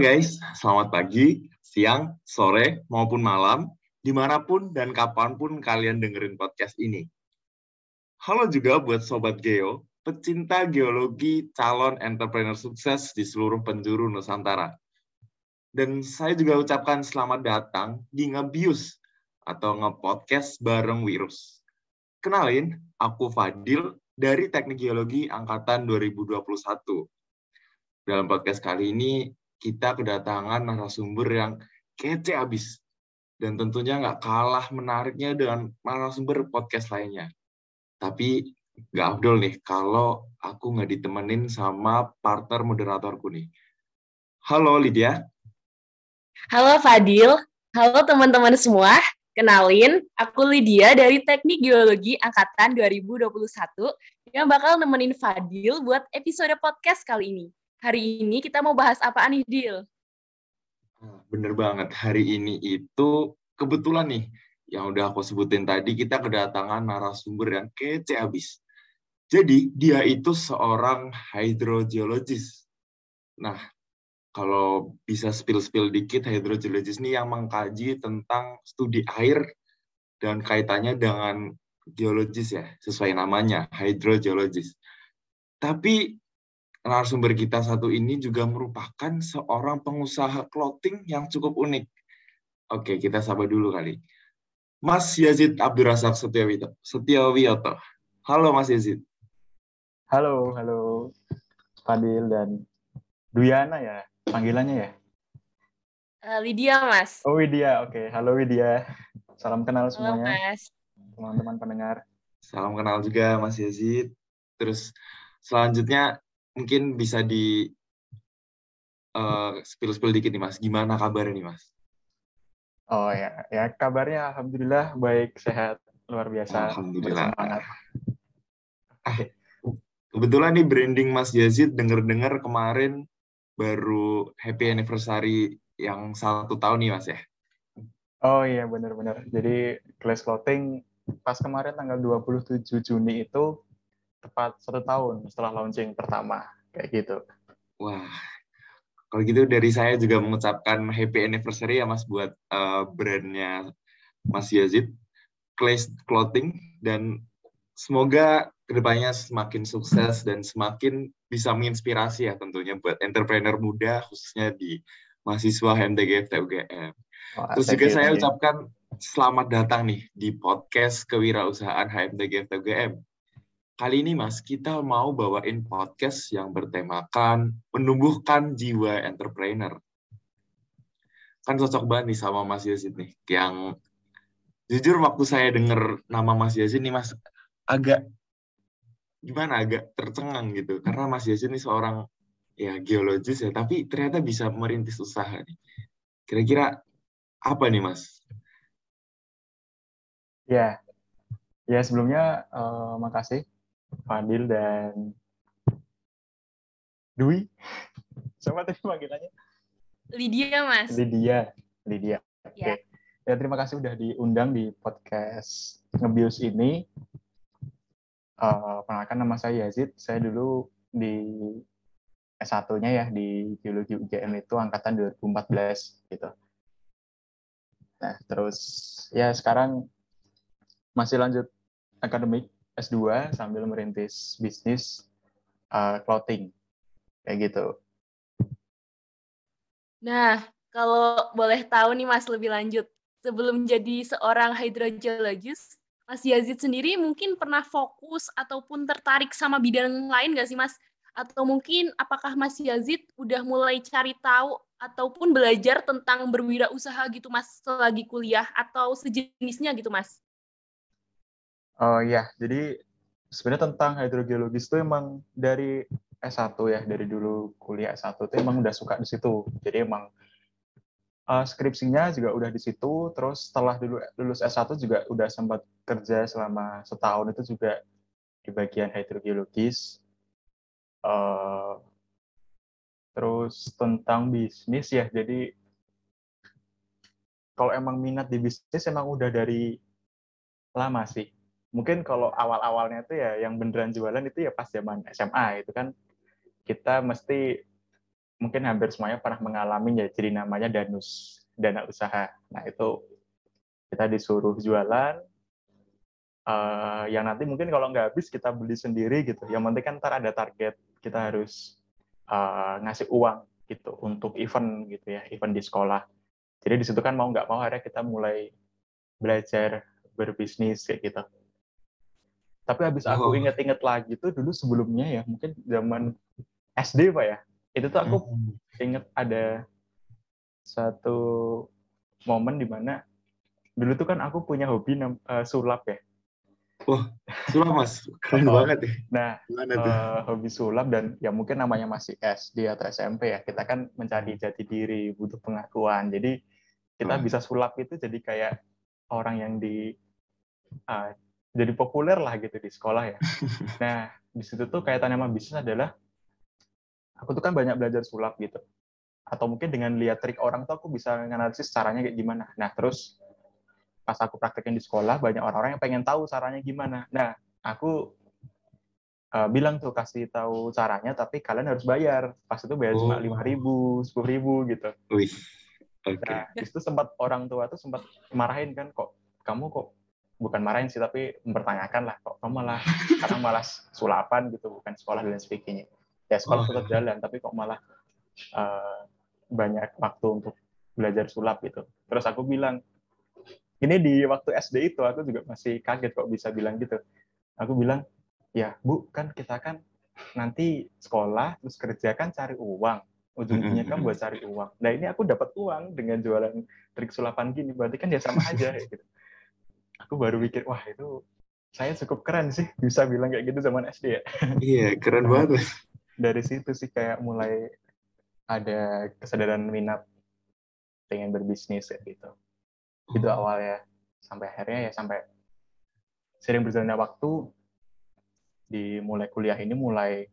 guys, selamat pagi, siang, sore, maupun malam, di mana pun dan kapan pun kalian dengerin podcast ini. Halo juga buat Sobat Geo, pecinta geologi calon entrepreneur sukses di seluruh penjuru Nusantara. Dan saya juga ucapkan selamat datang di Ngebius atau Ngepodcast bareng Wirus. Kenalin, aku Fadil dari Teknik Geologi Angkatan 2021. Dalam podcast kali ini, kita kedatangan narasumber yang kece abis. Dan tentunya nggak kalah menariknya dengan narasumber podcast lainnya. Tapi nggak abdul nih kalau aku nggak ditemenin sama partner moderatorku nih. Halo Lydia. Halo Fadil. Halo teman-teman semua. Kenalin, aku Lydia dari Teknik Geologi Angkatan 2021 yang bakal nemenin Fadil buat episode podcast kali ini. Hari ini kita mau bahas apa nih, Dil? Ah, bener banget. Hari ini itu kebetulan nih, yang udah aku sebutin tadi, kita kedatangan narasumber yang kece abis. Jadi, dia itu seorang hydrogeologist. Nah, kalau bisa spill-spill dikit, hydrogeologist ini yang mengkaji tentang studi air dan kaitannya dengan geologis ya, sesuai namanya, hydrogeologist. Tapi narasumber kita satu ini juga merupakan seorang pengusaha clothing yang cukup unik. Oke, kita sabar dulu kali. Mas Yazid Abdurrazak Setiawiyoto. Halo Mas Yazid. Halo, halo Fadil dan Duyana ya, panggilannya ya? Uh, Lydia, Mas. Oh, Widya. Oke, halo Widya. Salam kenal semuanya. Halo, Mas. Teman-teman pendengar. Salam kenal juga Mas Yazid. Terus selanjutnya mungkin bisa di uh, spill-spill dikit nih Mas, gimana kabarnya nih Mas? Oh ya, ya kabarnya alhamdulillah baik sehat luar biasa. Alhamdulillah. Kebetulan nih branding Mas Yazid denger-dengar kemarin baru happy anniversary yang satu tahun nih Mas ya? Oh iya benar-benar. Jadi Class Clothing pas kemarin tanggal 27 Juni itu tepat satu tahun setelah launching pertama kayak gitu. Wah, kalau gitu dari saya juga mengucapkan happy anniversary ya Mas buat uh, brandnya Mas Yazid, Clay Clothing dan semoga ke depannya semakin sukses dan semakin bisa menginspirasi ya tentunya buat entrepreneur muda khususnya di mahasiswa HMTG FTUGM. Oh, Terus juga saya ucapkan selamat datang nih di podcast kewirausahaan HMTG FTUGM Kali ini Mas, kita mau bawain podcast yang bertemakan menumbuhkan jiwa entrepreneur. Kan cocok banget nih sama Mas Yazid nih, yang jujur waktu saya dengar nama Mas Yazid nih Mas, agak gimana, agak tercengang gitu. Karena Mas Yazid ini seorang ya geologis ya, tapi ternyata bisa merintis usaha nih. Kira-kira apa nih Mas? Ya, ya sebelumnya uh, makasih Fadil dan Dwi. Siapa tadi panggilannya? Lydia, Mas. Lydia. Lydia. Oke. Okay. Ya. ya, terima kasih udah diundang di podcast Ngebius ini. Uh, perkenalkan nama saya Yazid. Saya dulu di S1-nya ya di Geologi UGM itu angkatan 2014 gitu. Nah, terus ya sekarang masih lanjut akademik S2 sambil merintis bisnis uh, clothing kayak gitu. Nah, kalau boleh tahu nih Mas lebih lanjut, sebelum jadi seorang hydrogeologist, Mas Yazid sendiri mungkin pernah fokus ataupun tertarik sama bidang lain nggak sih Mas? Atau mungkin apakah Mas Yazid udah mulai cari tahu ataupun belajar tentang berwirausaha gitu Mas selagi kuliah atau sejenisnya gitu Mas? Oh iya, jadi sebenarnya tentang hidrogeologis itu emang dari S1 ya, dari dulu kuliah S1 itu emang udah suka di situ. Jadi emang uh, skripsinya juga udah di situ, terus setelah dulu lulus S1 juga udah sempat kerja selama setahun itu juga di bagian hidrogeologis. Uh, terus tentang bisnis ya, jadi kalau emang minat di bisnis emang udah dari lama sih mungkin kalau awal-awalnya itu ya yang beneran jualan itu ya pas zaman SMA itu kan. Kita mesti mungkin hampir semuanya pernah mengalami ya jadi namanya danus dana usaha. Nah itu kita disuruh jualan uh, yang nanti mungkin kalau nggak habis kita beli sendiri gitu. Yang penting kan ntar ada target kita harus uh, ngasih uang gitu untuk event gitu ya event di sekolah. Jadi di situ kan mau nggak mau akhirnya kita mulai belajar berbisnis kayak gitu tapi habis aku oh. inget-inget lagi tuh dulu sebelumnya ya mungkin zaman SD pak ya itu tuh aku hmm. inget ada satu momen di mana dulu tuh kan aku punya hobi uh, sulap ya. Wah, sulap mas, keren oh, banget ya. Nah, uh, hobi sulap dan ya mungkin namanya masih SD atau SMP ya, kita kan mencari jati diri, butuh pengakuan. Jadi kita hmm. bisa sulap itu jadi kayak orang yang di uh, jadi populer lah gitu di sekolah ya. Nah, di situ tuh kaitannya sama bisnis adalah aku tuh kan banyak belajar sulap gitu atau mungkin dengan lihat trik orang tuh aku bisa menganalisis caranya kayak gimana nah terus pas aku praktekin di sekolah banyak orang-orang yang pengen tahu caranya gimana nah aku uh, bilang tuh kasih tahu caranya tapi kalian harus bayar pas itu bayar oh. cuma lima ribu sepuluh ribu gitu Wih. Okay. nah itu sempat orang tua tuh sempat marahin kan kok kamu kok bukan marahin sih tapi mempertanyakan lah kok kamu malah sekarang malah sulapan gitu bukan sekolah dan sebagainya ya sekolah tetap jalan tapi kok malah uh, banyak waktu untuk belajar sulap gitu. Terus aku bilang ini di waktu SD itu aku juga masih kaget kok bisa bilang gitu. Aku bilang ya bu kan kita kan nanti sekolah terus kerja kan cari uang. Ujungnya kan buat cari uang. Nah ini aku dapat uang dengan jualan trik sulapan gini berarti kan ya sama aja gitu aku baru pikir wah itu saya cukup keren sih bisa bilang kayak gitu zaman SD ya iya keren banget dari situ sih kayak mulai ada kesadaran minat pengen berbisnis ya gitu. Oh. Itu awalnya sampai akhirnya ya sampai sering berjalannya waktu di mulai kuliah ini mulai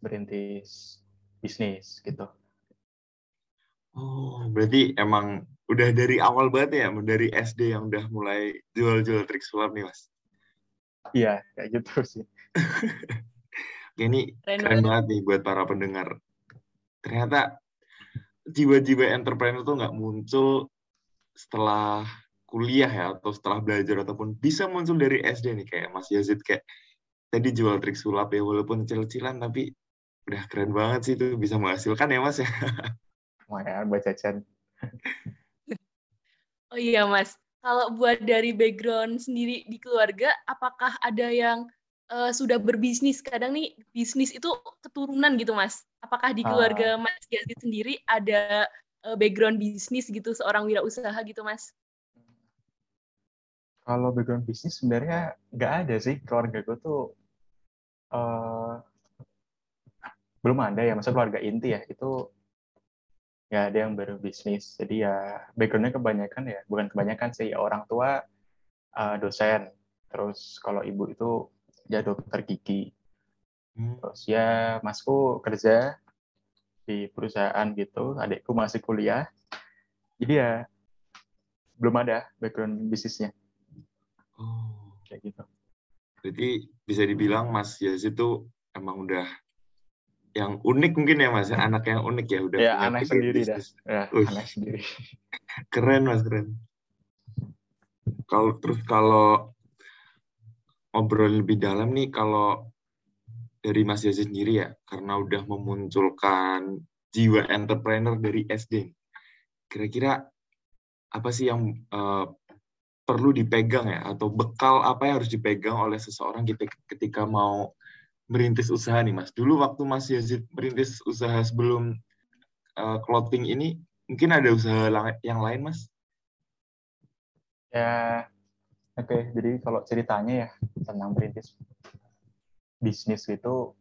berintis bisnis gitu. Oh, berarti emang udah dari awal banget ya, dari SD yang udah mulai jual-jual trik sulap nih, Mas? Iya, kayak gitu sih. ini keren, keren banget nih buat para pendengar. Ternyata jiwa-jiwa entrepreneur tuh nggak muncul setelah kuliah ya atau setelah belajar ataupun bisa muncul dari SD nih kayak Mas Yazid kayak tadi jual trik sulap ya walaupun kecil-kecilan tapi udah keren banget sih itu bisa menghasilkan ya Mas ya. Lumayan buat jajan. Oh iya Mas, kalau buat dari background sendiri di keluarga, apakah ada yang uh, sudah berbisnis? Kadang nih bisnis itu keturunan gitu mas. Apakah di keluarga uh. mas Yazid sendiri ada uh, background bisnis gitu seorang wirausaha gitu mas? Kalau background bisnis sebenarnya nggak ada sih. Keluarga gue tuh uh, belum ada ya. Masa keluarga inti ya. Itu ya ada yang baru bisnis jadi ya backgroundnya kebanyakan ya bukan kebanyakan sih ya orang tua uh, dosen. Terus kalau ibu itu ya dokter gigi. Hmm. terus ya masku kerja di perusahaan gitu adikku masih kuliah. Jadi ya belum ada background bisnisnya. Oh. Kayak gitu. Berarti bisa dibilang Mas Yazid itu emang udah yang unik mungkin ya Mas anak yang unik ya udah ya anak sendiri dah. Ya, anak sendiri. Keren Mas keren. Kalau terus kalau ngobrol lebih dalam nih kalau dari Mas Yazid sendiri ya, karena udah memunculkan jiwa entrepreneur dari SD. Kira-kira apa sih yang uh, perlu dipegang ya, atau bekal apa yang harus dipegang oleh seseorang ketika mau merintis usaha nih Mas? Dulu waktu Mas Yazid merintis usaha sebelum uh, clothing ini, mungkin ada usaha yang lain Mas? Ya, Oke, okay, jadi kalau ceritanya ya tentang perintis bisnis itu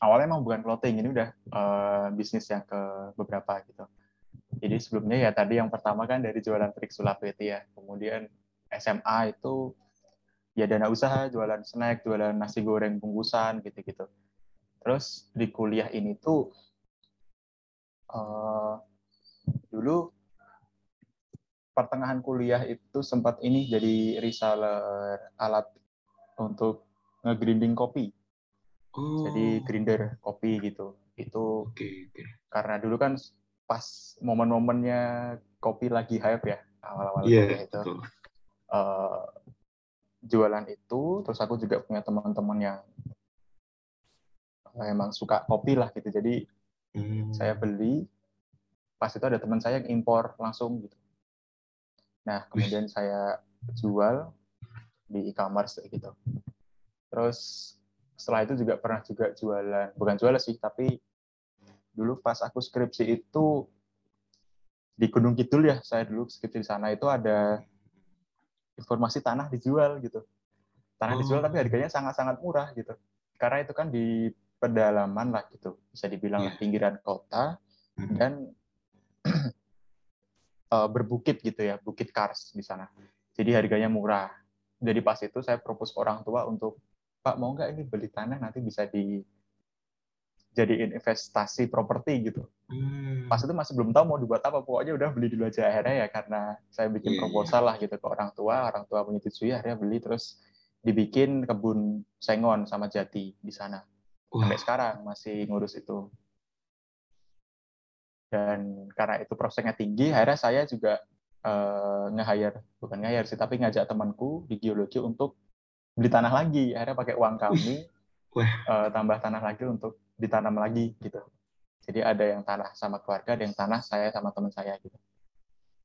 awalnya emang bukan clothing, ini udah uh, bisnis yang ke beberapa gitu. Jadi sebelumnya ya tadi yang pertama kan dari jualan trik sulap itu ya, kemudian SMA itu ya dana usaha, jualan snack, jualan nasi goreng bungkusan gitu-gitu. Terus di kuliah ini tuh uh, dulu pertengahan kuliah itu sempat ini jadi reseller alat untuk nge-grinding kopi. Oh. Jadi grinder kopi gitu. Itu Oke, oke. karena dulu kan pas momen-momennya kopi lagi hype ya awal-awal Iya, kuliah itu betul. eh, jualan itu terus aku juga punya teman-teman yang emang suka kopi lah gitu. Jadi Hmm. saya beli pas itu ada teman saya yang impor langsung gitu. Nah kemudian saya jual di e-commerce gitu. Terus setelah itu juga pernah juga jualan bukan jualan sih tapi dulu pas aku skripsi itu di Gunung Kidul ya saya dulu skripsi di sana itu ada informasi tanah dijual gitu tanah Oh. dijual tapi harganya sangat-sangat murah gitu karena itu kan di pedalaman lah gitu bisa dibilang Iya. pinggiran kota Hmm. dan eh, berbukit gitu ya bukit kars di sana jadi harganya murah jadi pas itu saya propose orang tua untuk pak mau nggak ini beli tanah nanti bisa di jadiin investasi properti gitu Hmm. pas itu masih belum tahu mau dibuat apa pokoknya udah beli dulu aja akhirnya ya karena saya bikin iya. proposal lah gitu ke orang tua orang tua menyetujui akhirnya beli terus dibikin kebun sengon sama jati di sana Wah, sampai sekarang masih ngurus itu dan karena itu prosesnya tinggi akhirnya saya juga eh, nge-hire bukan nge-hire sih tapi ngajak temanku di geologi untuk beli tanah lagi akhirnya pakai uang kami Wah. eh, tambah tanah lagi untuk ditanam lagi gitu jadi ada yang tanah sama keluarga ada yang tanah saya sama teman saya gitu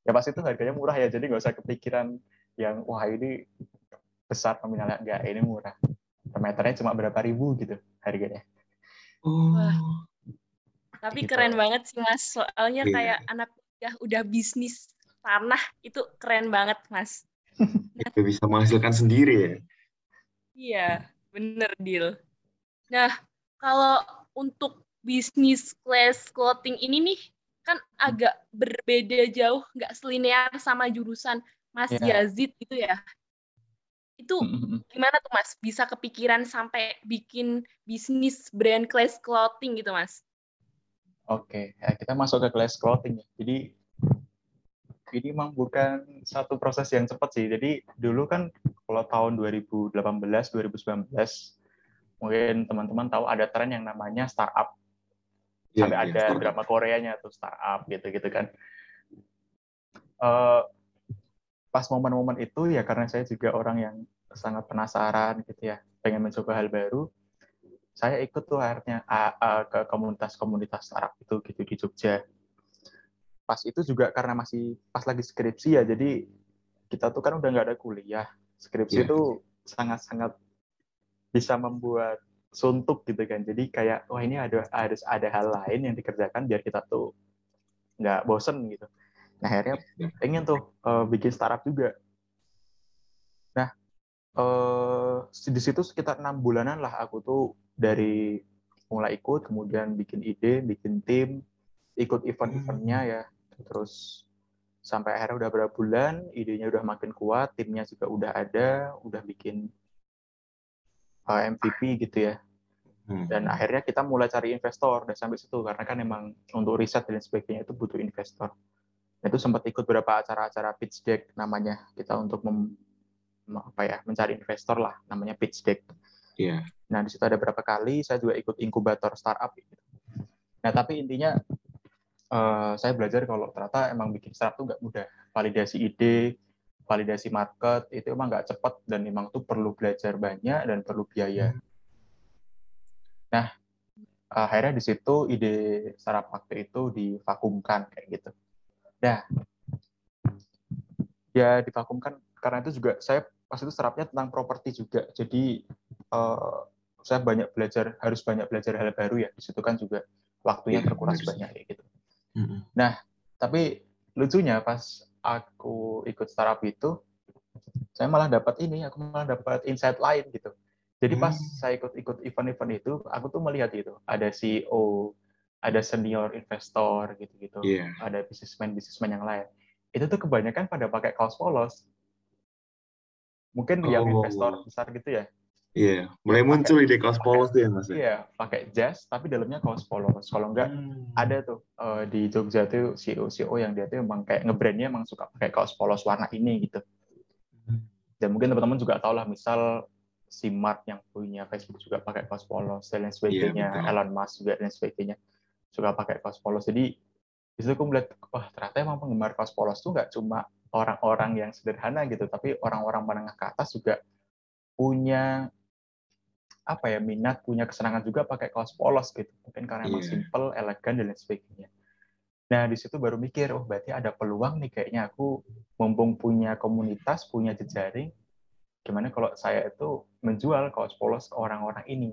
ya pas itu harganya murah ya jadi nggak usah kepikiran yang wah ini besar nominalnya enggak ini murah per meternya cuma berapa ribu gitu harganya oh. Wah. Tapi Gitu. keren banget sih Mas. Soalnya Iya. kayak anak kuliah udah bisnis tanah itu keren banget Mas. Udah bisa menghasilkan sendiri ya. Iya, bener deal. Nah, kalau untuk bisnis class clothing ini nih kan agak berbeda jauh, nggak selinear sama jurusan Mas Iya. Yazid gitu ya. Itu gimana tuh Mas? Bisa kepikiran sampai bikin bisnis brand class clothing gitu Mas? Oke, ya kita masuk ke class clothing ya. Jadi ini memang bukan satu proses yang cepat sih. Jadi dulu kan kalau tahun 2018, 2019 mungkin teman-teman tahu ada tren yang namanya startup. Iya, Sampai iya, ada startup. drama Koreanya tuh startup gitu-gitu kan. Eh, pas momen-momen itu ya karena saya juga orang yang sangat penasaran gitu ya, pengen mencoba hal baru. Saya ikut tuh akhirnya ke komunitas-komunitas startup itu gitu di Jogja. Pas itu juga karena masih pas lagi skripsi ya, jadi kita tuh kan udah nggak ada kuliah. Skripsi itu sangat-sangat bisa membuat suntuk gitu kan. Jadi kayak wah ini ada harus ada hal lain yang dikerjakan biar kita tuh nggak bosen gitu. Nah akhirnya pengen tuh eh, bikin startup juga. Nah eh, di situ sekitar enam bulanan lah aku tuh dari mulai ikut, kemudian bikin ide, bikin tim, ikut event-eventnya ya, terus sampai akhirnya udah berapa bulan, idenya udah makin kuat, timnya juga udah ada, udah bikin MVP gitu ya Hmm. dan akhirnya kita mulai cari investor dan sampai situ karena kan emang untuk riset dan sebagainya itu butuh investor. Itu sempat ikut beberapa acara-acara pitch deck namanya kita untuk mem- apa ya mencari investor lah namanya pitch deck. Iya. Nah di situ ada beberapa kali saya juga ikut inkubator startup. Gitu. Nah tapi intinya eh, saya belajar kalau ternyata emang bikin startup tuh nggak mudah. Validasi ide, validasi market itu emang nggak cepat dan emang tuh perlu belajar banyak dan perlu biaya. Nah, akhirnya di situ ide startup waktu itu divakumkan kayak gitu. Nah, ya divakumkan karena itu juga saya pas itu startupnya tentang properti juga. Jadi eh, saya banyak belajar harus banyak belajar hal baru ya. Di situ kan juga waktunya terkuras sih. banyak kayak gitu. Mm-mm. Tapi lucunya pas aku ikut startup itu, saya malah dapat ini, aku malah dapat insight lain gitu. Jadi pas Hmm. saya ikut-ikut event-event itu, aku tuh melihat itu, ada CEO, ada senior investor gitu-gitu, Iya. ada bisnismen-bisnismen yang lain. Itu tuh kebanyakan pada pakai kaos polos. Mungkin yang Oh. investor besar gitu ya, Iya. Mulai muncul ide kaos polos tuh ya mas. ya? iya pakai jas tapi dalamnya kaos polos. Kalau enggak Hmm. ada tuh eh, di Jogja tuh CEO CEO yang dia tuh emang kayak ngebrandnya emang suka pakai kaos polos warna ini gitu. Dan mungkin teman-teman juga tahu lah misal si Mark yang punya Facebook juga pakai kaos polos dan lain sebagainya, Iya, betul. Elon Musk juga dan sebagainya suka pakai kaos polos. Jadi di situ aku melihat wah ternyata emang penggemar kaos polos tuh nggak cuma orang-orang yang sederhana gitu, tapi orang-orang menengah ke atas juga punya apa ya minat, punya kesenangan juga pakai kaos polos gitu. Mungkin karena emang Iya. simple, elegan dan lain sebagainya. Nah di situ baru mikir, oh berarti ada peluang nih kayaknya aku mumpung punya komunitas, punya jejaring, gimana kalau saya itu menjual kaos polos ke orang-orang ini.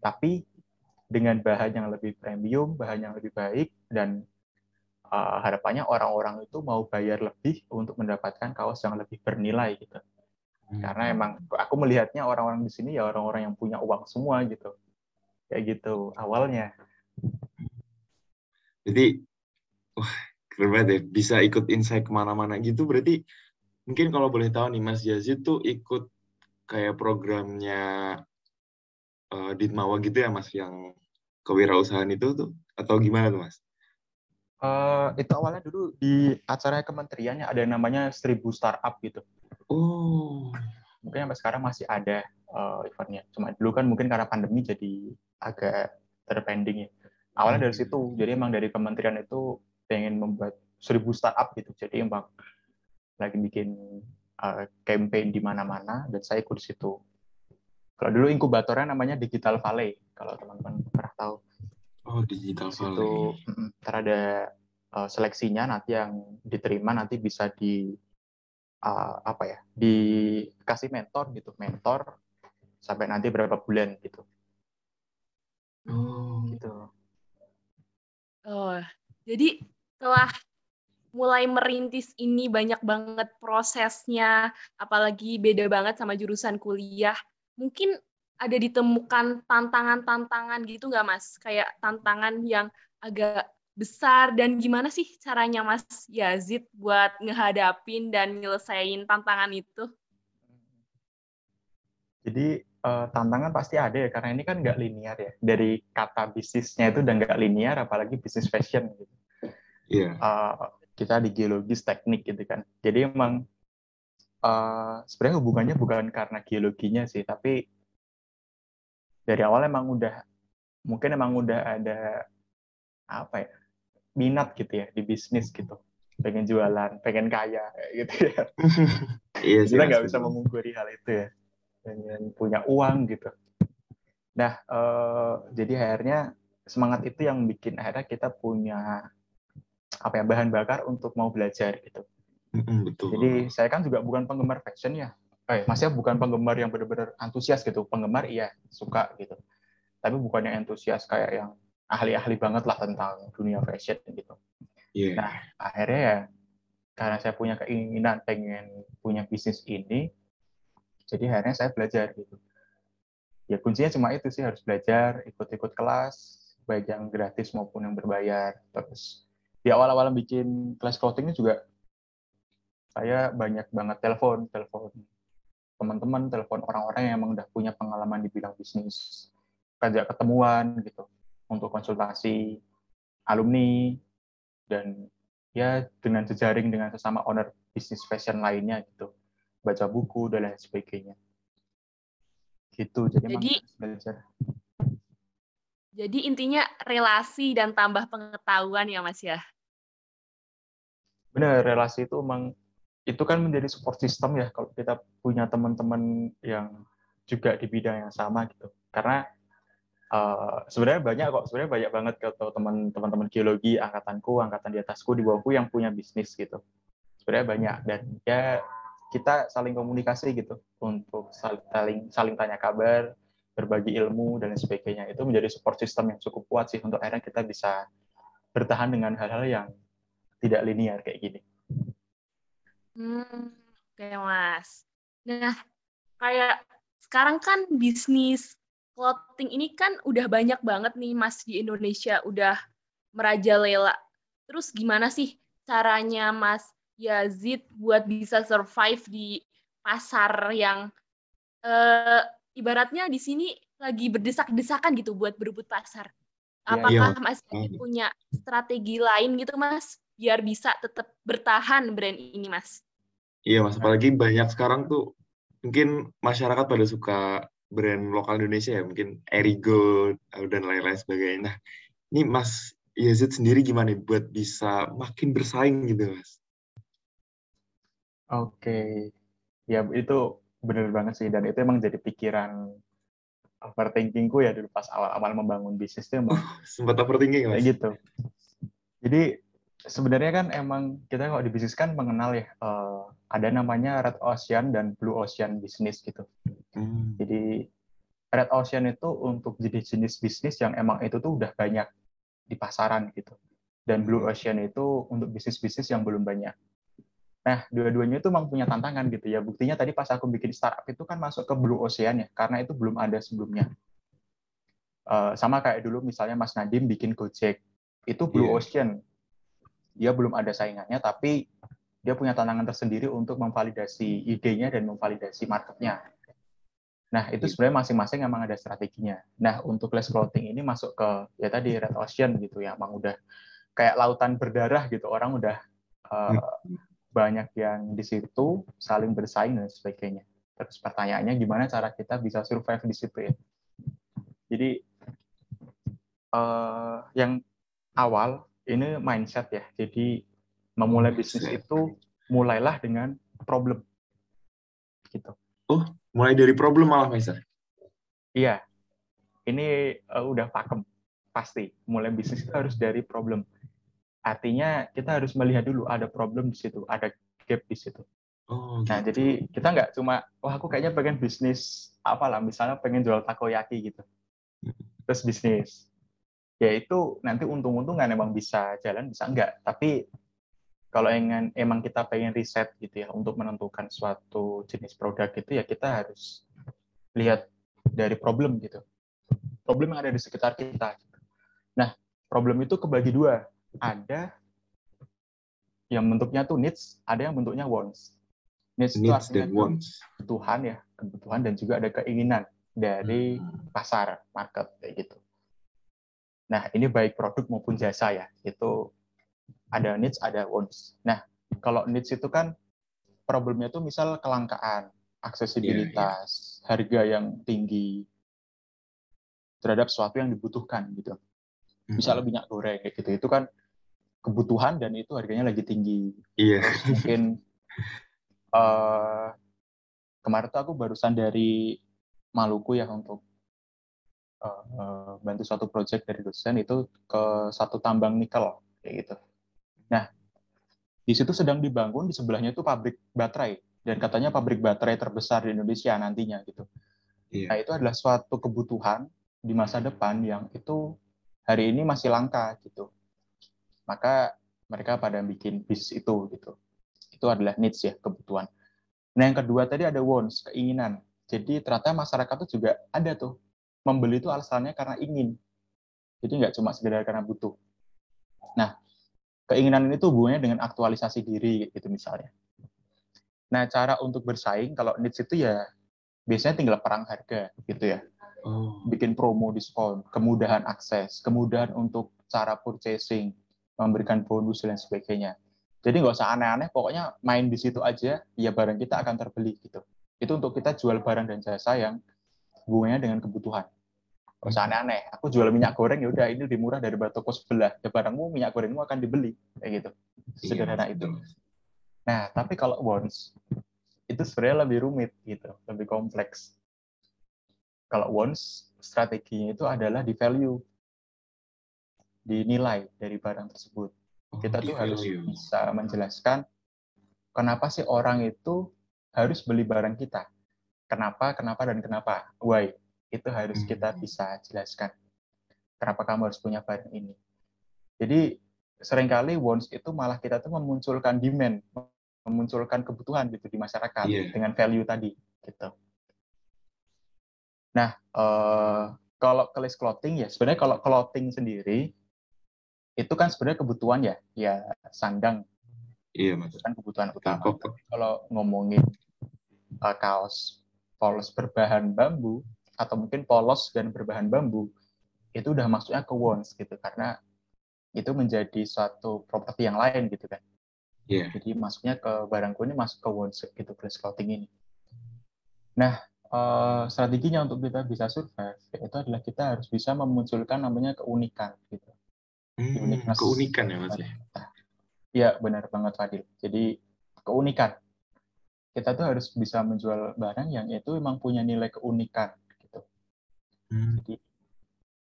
Tapi dengan bahan yang lebih premium, bahan yang lebih baik, dan uh, harapannya orang-orang itu mau bayar lebih untuk mendapatkan kaos yang lebih bernilai gitu. Karena emang aku melihatnya orang-orang di sini ya orang-orang yang punya uang semua gitu. Kayak gitu awalnya. Jadi, wah, keren banget ya. Bisa ikut insight ke mana-mana gitu. Berarti, mungkin kalau boleh tahu nih, Mas Yazid tuh ikut kayak programnya uh, Ditmawa gitu ya, Mas, yang kewirausahaan itu tuh? Atau gimana tuh, Mas? Uh, itu awalnya dulu di acara kementeriannya ada yang namanya seribu startup gitu. Oh. Mungkin sampai sekarang masih ada uh, eventnya. Cuma dulu kan mungkin karena pandemi jadi agak terpending ya. Awalnya dari situ. Jadi emang dari kementerian itu pengen membuat seribu startup gitu. Jadi emang lagi bikin uh, campaign di mana-mana dan saya ikut di situ. Kalau dulu inkubatornya namanya Digital Valley, kalau teman-teman pernah tahu. Oh, Digital Valley. ntar ada uh, seleksinya nanti yang diterima nanti bisa di uh, apa ya dikasih mentor gitu mentor sampai nanti berapa bulan gitu Oh. gitu Oh, jadi setelah mulai merintis ini banyak banget prosesnya, apalagi beda banget sama jurusan kuliah. Mungkin ada ditemukan tantangan-tantangan gitu nggak Mas? Kayak tantangan yang agak besar dan gimana sih caranya Mas Yazid buat ngehadapin dan nyelesain tantangan itu? jadi uh, tantangan pasti ada ya karena ini kan nggak linear ya dari kata bisnisnya itu udah nggak linear apalagi bisnis fashion gitu Iya. uh, kita di geologis teknik gitu kan. Jadi emang uh, sebenarnya hubungannya bukan karena geologinya sih, tapi dari awal emang udah mungkin emang udah ada apa ya minat gitu ya di bisnis gitu, pengen jualan, pengen kaya gitu ya. Iya sih. Kita nggak bisa memungkiri hal itu ya, pengen punya uang gitu. Nah, uh, jadi akhirnya semangat itu yang bikin akhirnya kita punya apa ya bahan bakar untuk mau belajar gitu. Mm-mm, betul. Jadi saya kan juga bukan penggemar fashion ya. Eh, maksudnya bukan penggemar yang benar-benar antusias gitu. Penggemar iya suka gitu. Tapi bukan yang antusias kayak yang ahli-ahli banget lah tentang dunia fashion gitu. Iya. Nah, akhirnya ya karena saya punya keinginan pengen punya bisnis ini, jadi akhirnya saya belajar gitu. Ya kuncinya cuma itu sih harus belajar, ikut-ikut kelas, baik yang gratis maupun yang berbayar. Terus di awal-awal bikin kelas clothing ini juga saya banyak banget telepon, telepon teman-teman, telepon orang-orang yang emang udah punya pengalaman di bidang bisnis, ajak ketemuan gitu untuk konsultasi alumni dan ya dengan jejaring dengan sesama owner bisnis fashion lainnya gitu, baca buku dan lain sebagainya. Gitu, jadi, Jadi belajar. jadi intinya relasi dan tambah pengetahuan ya Mas ya. benar relasi itu emang itu kan menjadi support system ya kalau kita punya teman-teman yang juga di bidang yang sama gitu karena uh, sebenarnya banyak kok. Sebenarnya banyak banget kalau teman-teman geologi angkatanku angkatan di atasku di bawahku yang punya bisnis gitu. Sebenarnya banyak. Dan ya kita saling komunikasi gitu untuk saling saling tanya kabar berbagi ilmu dan lain sebagainya. Itu menjadi support system yang cukup kuat sih untuk akhirnya kita bisa bertahan dengan hal-hal yang tidak linear kayak gini. Hmm, oke Mas. Nah, kayak sekarang kan bisnis clothing ini kan udah banyak banget nih Mas di Indonesia, udah merajalela. Terus gimana sih caranya Mas Yazid buat bisa survive di pasar yang eh, ibaratnya di sini lagi berdesak-desakan gitu buat berebut pasar. Iya, Apakah iya. Mas Yazid punya strategi lain gitu Mas biar bisa tetap bertahan brand ini Mas? Iya mas, apalagi banyak sekarang tuh mungkin masyarakat pada suka brand lokal Indonesia ya, mungkin Erigo dan lain-lain sebagainya. Nah, ini Mas Yazid sendiri gimana buat bisa makin bersaing gitu, Mas? Oke, ya itu benar banget sih dan itu emang jadi pikiran overthinkingku ya dulu pas awal-awal membangun bisnis itu emang oh, sempat overthinking mas. gitu. Jadi sebenarnya kan emang kita kalau di bisnis kan mengenal ya uh, ada namanya red ocean dan blue ocean bisnis gitu. Hmm. Jadi red ocean itu untuk jenis-jenis bisnis yang emang itu tuh udah banyak di pasaran gitu. Dan blue hmm. ocean itu untuk bisnis-bisnis yang belum banyak. Nah, dua-duanya itu memang punya tantangan gitu ya. Buktinya tadi pas aku bikin startup itu kan masuk ke blue ocean ya, karena itu belum ada sebelumnya. Uh, sama kayak dulu misalnya Mas Nadim bikin Gojek, itu blue yeah. ocean dia belum ada saingannya, tapi dia punya tantangan tersendiri untuk memvalidasi idenya dan memvalidasi marketnya. Nah, itu sebenarnya masing-masing emang ada strateginya. Nah, untuk less clothing ini masuk ke ya tadi red ocean gitu ya, emang udah kayak lautan berdarah gitu. Orang udah uh, banyak yang di situ saling bersaing dan sebagainya. Terus pertanyaannya gimana cara kita bisa survive di situ ya? Jadi uh, yang awal ini mindset ya. Jadi memulai bisnis itu mulailah dengan problem. Gitu. Oh, mulai dari problem malah, Mister? Iya. Ini uh, udah pakem pasti. Mulai bisnis itu harus dari problem. Artinya kita harus melihat dulu ada problem di situ, ada gap di situ. Oh, nah, gitu. Nah, jadi kita nggak cuma, wah aku kayaknya pengen bisnis apalah, misalnya pengen jual takoyaki gitu. Hmm. Terus bisnis ya itu nanti untung-untungan emang bisa jalan bisa enggak. Tapi kalau ingin emang kita pengen riset gitu ya untuk menentukan suatu jenis produk itu ya kita harus lihat dari problem gitu. Problem yang ada di sekitar kita. Nah problem itu kebagi dua. Ada yang bentuknya tuh needs ada yang bentuknya wants. Needs, needs itu artinya wants. kebutuhan ya kebutuhan dan juga ada keinginan dari hmm. pasar market kayak gitu Nah, ini baik produk maupun jasa ya. Itu ada needs, ada wants. Nah, kalau needs itu kan problemnya itu misal kelangkaan, aksesibilitas, yeah, yeah. harga yang tinggi terhadap sesuatu yang dibutuhkan gitu. Misal mm-hmm. minyak goreng kayak gitu. Itu kan kebutuhan dan itu harganya lagi tinggi. Iya. Yeah. mungkin uh, kemarin tuh aku barusan dari Maluku ya untuk uh, bantu suatu project dari dosen itu ke satu tambang nikel kayak gitu. Nah, di situ sedang dibangun di sebelahnya itu pabrik baterai dan katanya pabrik baterai terbesar di Indonesia nantinya gitu. Yeah. Nah, itu adalah suatu kebutuhan di masa depan yang itu hari ini masih langka gitu. Maka mereka pada bikin bisnis itu gitu. Itu adalah needs ya, kebutuhan. Nah, yang kedua tadi ada wants, keinginan. Jadi ternyata masyarakat itu juga ada tuh membeli itu alasannya karena ingin. Jadi nggak cuma sekedar karena butuh. Nah, keinginan ini tuh hubungannya dengan aktualisasi diri gitu misalnya. Nah, cara untuk bersaing kalau needs itu ya biasanya tinggal perang harga gitu ya. Oh. Bikin promo diskon, kemudahan akses, kemudahan untuk cara purchasing, memberikan bonus dan sebagainya. Jadi nggak usah aneh-aneh, pokoknya main di situ aja, ya barang kita akan terbeli gitu. Itu untuk kita jual barang dan jasa yang hubungannya dengan kebutuhan. Usah aneh-aneh. Aku jual minyak goreng ya udah ini lebih murah dari toko sebelah. Ya barangmu minyak gorengmu akan dibeli kayak gitu. Iya, Sederhana iya, itu. Nah, tapi kalau wants itu sebenarnya lebih rumit gitu, lebih kompleks. Kalau wants strateginya itu adalah di value, di nilai dari barang tersebut. Oh, Kita tuh harus bisa menjelaskan kenapa sih orang itu harus beli barang kita. Kenapa, kenapa, dan kenapa. Why itu harus kita hmm. bisa jelaskan. Kenapa kamu harus punya barang ini? Jadi sering kali wants itu malah kita tuh memunculkan demand, memunculkan kebutuhan gitu di masyarakat yeah. dengan value tadi gitu. Nah, eh, kalau kelis clothing ya sebenarnya kalau clothing sendiri itu kan sebenarnya kebutuhan ya, ya sandang. Iya, mas. Kan kebutuhan utama. Kalau ngomongin uh, kaos polos berbahan bambu, atau mungkin polos dan berbahan bambu itu udah masuknya ke wants gitu karena itu menjadi suatu properti yang lain gitu kan. Yeah. Jadi masuknya ke barangku ini masuk ke wants gitu plus clothing ini. Nah, uh, strateginya untuk kita bisa survive itu adalah kita harus bisa memunculkan namanya keunikan gitu. Hmm, keunikan ya mas ya. Iya benar banget Fadil. Jadi keunikan kita tuh harus bisa menjual barang yang itu memang punya nilai keunikan. Hmm. Jadi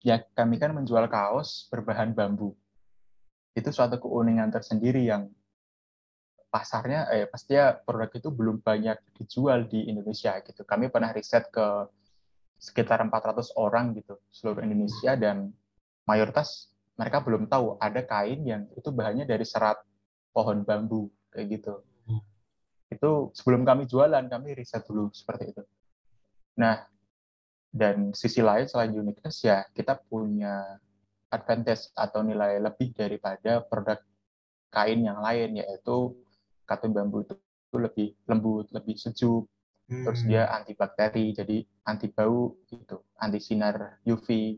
ya kami kan menjual kaos berbahan bambu. Itu suatu keunikan tersendiri yang pasarnya eh pasti ya produk itu belum banyak dijual di Indonesia gitu. Kami pernah riset ke sekitar 400 orang gitu seluruh Indonesia dan mayoritas mereka belum tahu ada kain yang itu bahannya dari serat pohon bambu kayak gitu. Hmm. Itu sebelum kami jualan kami riset dulu seperti itu. Nah, dan sisi lain selain uniqueness ya kita punya advantage atau nilai lebih daripada produk kain yang lain yaitu katun bambu itu lebih lembut, lebih sejuk, hmm. terus dia antibakteri, jadi anti bau gitu, anti sinar UV,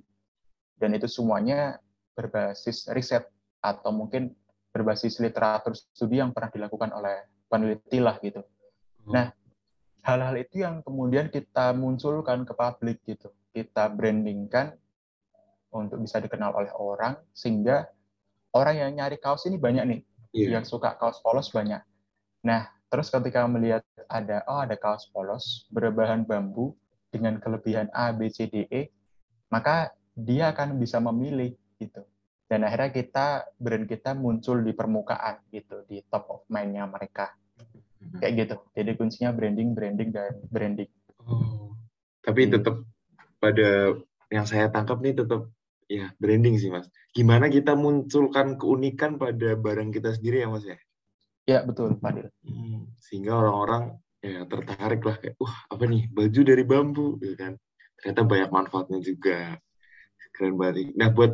dan itu semuanya berbasis riset atau mungkin berbasis literatur studi yang pernah dilakukan oleh peneliti lah gitu. Hmm. Nah, hal-hal itu yang kemudian kita munculkan ke publik gitu kita brandingkan untuk bisa dikenal oleh orang sehingga orang yang nyari kaos ini banyak nih yeah. yang suka kaos polos banyak nah terus ketika melihat ada oh ada kaos polos berbahan bambu dengan kelebihan A B C D E maka dia akan bisa memilih gitu dan akhirnya kita brand kita muncul di permukaan gitu di top of mind-nya mereka. Kayak gitu. Jadi kuncinya branding branding dan branding. Oh. Tapi hmm. tetap pada yang saya tangkap nih tetap ya branding sih mas. Gimana kita munculkan keunikan pada barang kita sendiri ya mas ya? Ya betul Fadil. Hmm, sehingga orang-orang ya tertarik lah kayak wah apa nih? Baju dari bambu gitu kan. Ternyata banyak manfaatnya juga. Keren banget nah buat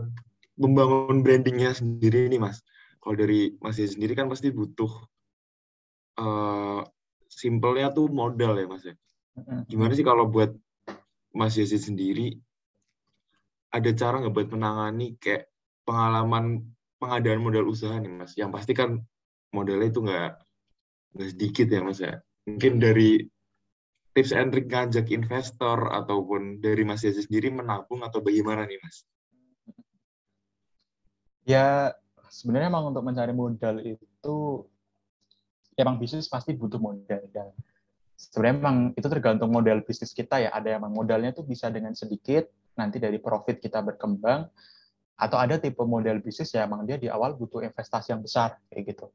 membangun brandingnya sendiri nih mas kalau dari mas sendiri kan pasti butuh uh, simpelnya tuh modal ya mas ya. Gimana sih kalau buat Mas Yazid sendiri ada cara nggak buat menangani kayak pengalaman pengadaan modal usaha nih mas? Yang pasti kan modalnya itu nggak nggak sedikit ya mas ya. Mungkin dari tips and trick ngajak investor ataupun dari Mas Yazid sendiri menabung atau bagaimana nih mas? Ya sebenarnya emang untuk mencari modal itu emang bisnis pasti butuh modal dan sebenarnya emang itu tergantung model bisnis kita ya ada yang modalnya tuh bisa dengan sedikit nanti dari profit kita berkembang atau ada tipe model bisnis ya emang dia di awal butuh investasi yang besar kayak gitu.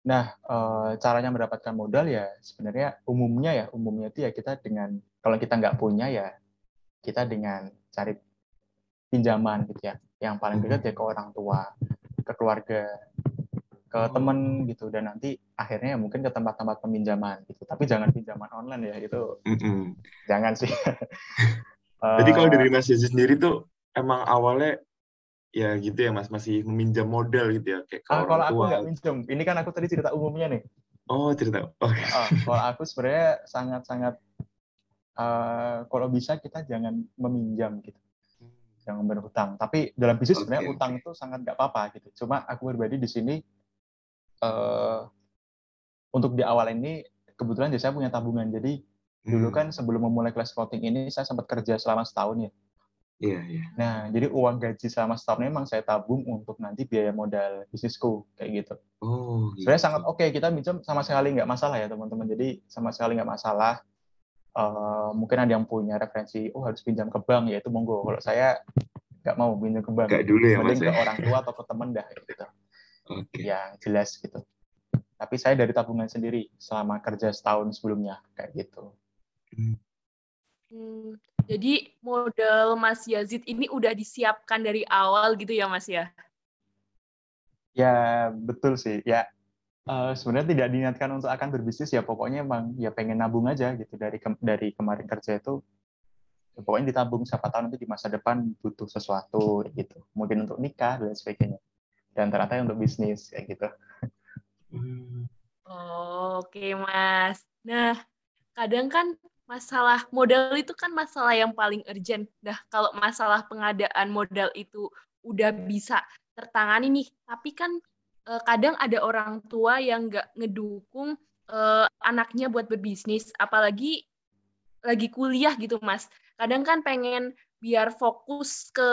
Nah, e, caranya mendapatkan modal ya sebenarnya umumnya ya umumnya itu ya kita dengan kalau kita nggak punya ya kita dengan cari pinjaman gitu ya. Yang paling dekat ya ke orang tua, ke keluarga, ke oh. temen gitu. Dan nanti akhirnya mungkin ke tempat-tempat peminjaman gitu. Tapi jangan pinjaman online ya itu mm jangan sih. Jadi kalau dari Mas Yesus sendiri tuh emang awalnya ya gitu ya Mas. Masih meminjam modal gitu ya kayak kalau, ah, kalau aku nggak minjem. Ini kan aku tadi cerita umumnya nih. Oh cerita. Oke. Okay. uh, kalau aku sebenarnya sangat-sangat uh, kalau bisa kita jangan meminjam gitu. Jangan berhutang. Tapi dalam bisnis okay, sebenarnya okay. utang itu sangat nggak apa-apa gitu. Cuma aku berbagi di sini uh, untuk di awal ini kebetulan saya punya tabungan. Jadi hmm. dulu kan sebelum memulai kelas floating ini saya sempat kerja selama setahun ya. Iya, yeah, iya. Yeah. Nah, jadi uang gaji selama setahun memang saya tabung untuk nanti biaya modal bisnisku kayak gitu. Oh, gitu. Sebenarnya sangat oke okay. kita minjem sama sekali nggak masalah ya teman-teman. Jadi sama sekali nggak masalah. Uh, mungkin ada yang punya referensi, oh harus pinjam ke bank ya itu monggo. Kalau saya nggak mau pinjam ke bank. Gak dulu ya mas. ke ya? orang tua atau ke teman dah gitu okay. yang jelas gitu. Tapi saya dari tabungan sendiri selama kerja setahun sebelumnya kayak gitu. Hmm, jadi modal Mas Yazid ini udah disiapkan dari awal gitu ya Mas ya? Ya betul sih. Ya uh, sebenarnya tidak diniatkan untuk akan berbisnis ya pokoknya emang ya pengen nabung aja gitu dari ke dari kemarin kerja itu ya pokoknya ditabung siapa tahu nanti di masa depan butuh sesuatu gitu mungkin untuk nikah dan sebagainya dan ternyata untuk bisnis kayak gitu. Oh, Oke mas. Nah kadang kan masalah modal itu kan masalah yang paling urgent. Nah kalau masalah pengadaan modal itu udah bisa tertangani nih, tapi kan eh, kadang ada orang tua yang nggak ngedukung uh, anaknya buat berbisnis, apalagi lagi kuliah gitu mas. Kadang kan pengen biar fokus ke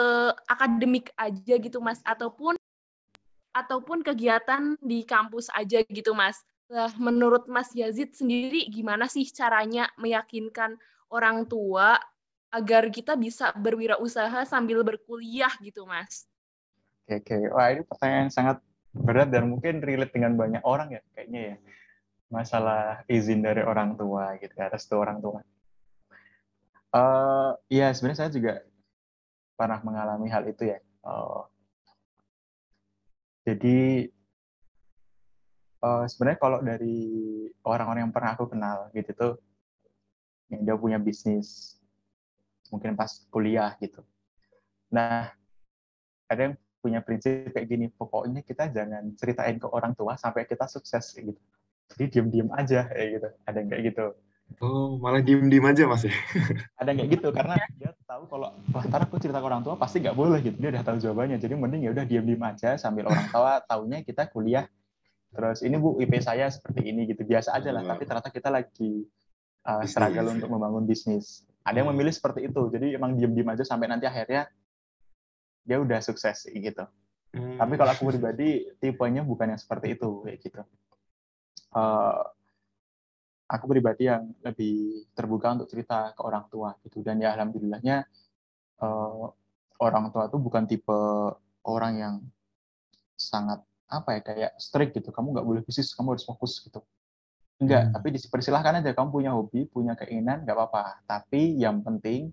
akademik aja gitu mas, ataupun ataupun kegiatan di kampus aja gitu mas. Nah, menurut Mas Yazid sendiri gimana sih caranya meyakinkan orang tua agar kita bisa berwirausaha sambil berkuliah gitu mas? Oke, oke. Wah ini pertanyaan yang sangat berat dan mungkin relate dengan banyak orang ya kayaknya ya masalah izin dari orang tua gitu ya restu orang tua uh, ya sebenarnya saya juga pernah mengalami hal itu ya uh, jadi uh, sebenarnya kalau dari orang-orang yang pernah aku kenal gitu tuh yang dia punya bisnis mungkin pas kuliah gitu. Nah ada yang punya prinsip kayak gini pokoknya kita jangan ceritain ke orang tua sampai kita sukses gitu. Jadi diem-diem aja kayak gitu. Ada yang kayak gitu oh malah diem-diem aja mas ya? Ada kayak gitu karena dia tahu kalau wah ntar aku cerita ke orang tua pasti nggak boleh gitu. Dia udah tahu jawabannya jadi mending ya udah diem-diem aja sambil orang tua taunya kita kuliah. Terus ini bu IP saya seperti ini gitu. Biasa aja lah tapi ternyata kita lagi uh, struggle untuk membangun bisnis. Ada yang memilih seperti itu jadi emang diem-diem aja sampai nanti akhirnya dia udah sukses gitu. Hmm. Tapi kalau aku pribadi tipenya bukan yang seperti itu kayak gitu. Uh, aku pribadi yang lebih terbuka untuk cerita ke orang tua gitu. Dan ya alhamdulillahnya uh, orang tua tuh bukan tipe orang yang sangat apa ya kayak strict gitu. Kamu nggak boleh bisnis kamu harus fokus gitu. Enggak hmm. tapi dipersilahkan aja. Kamu punya hobi punya keinginan nggak apa-apa. Tapi yang penting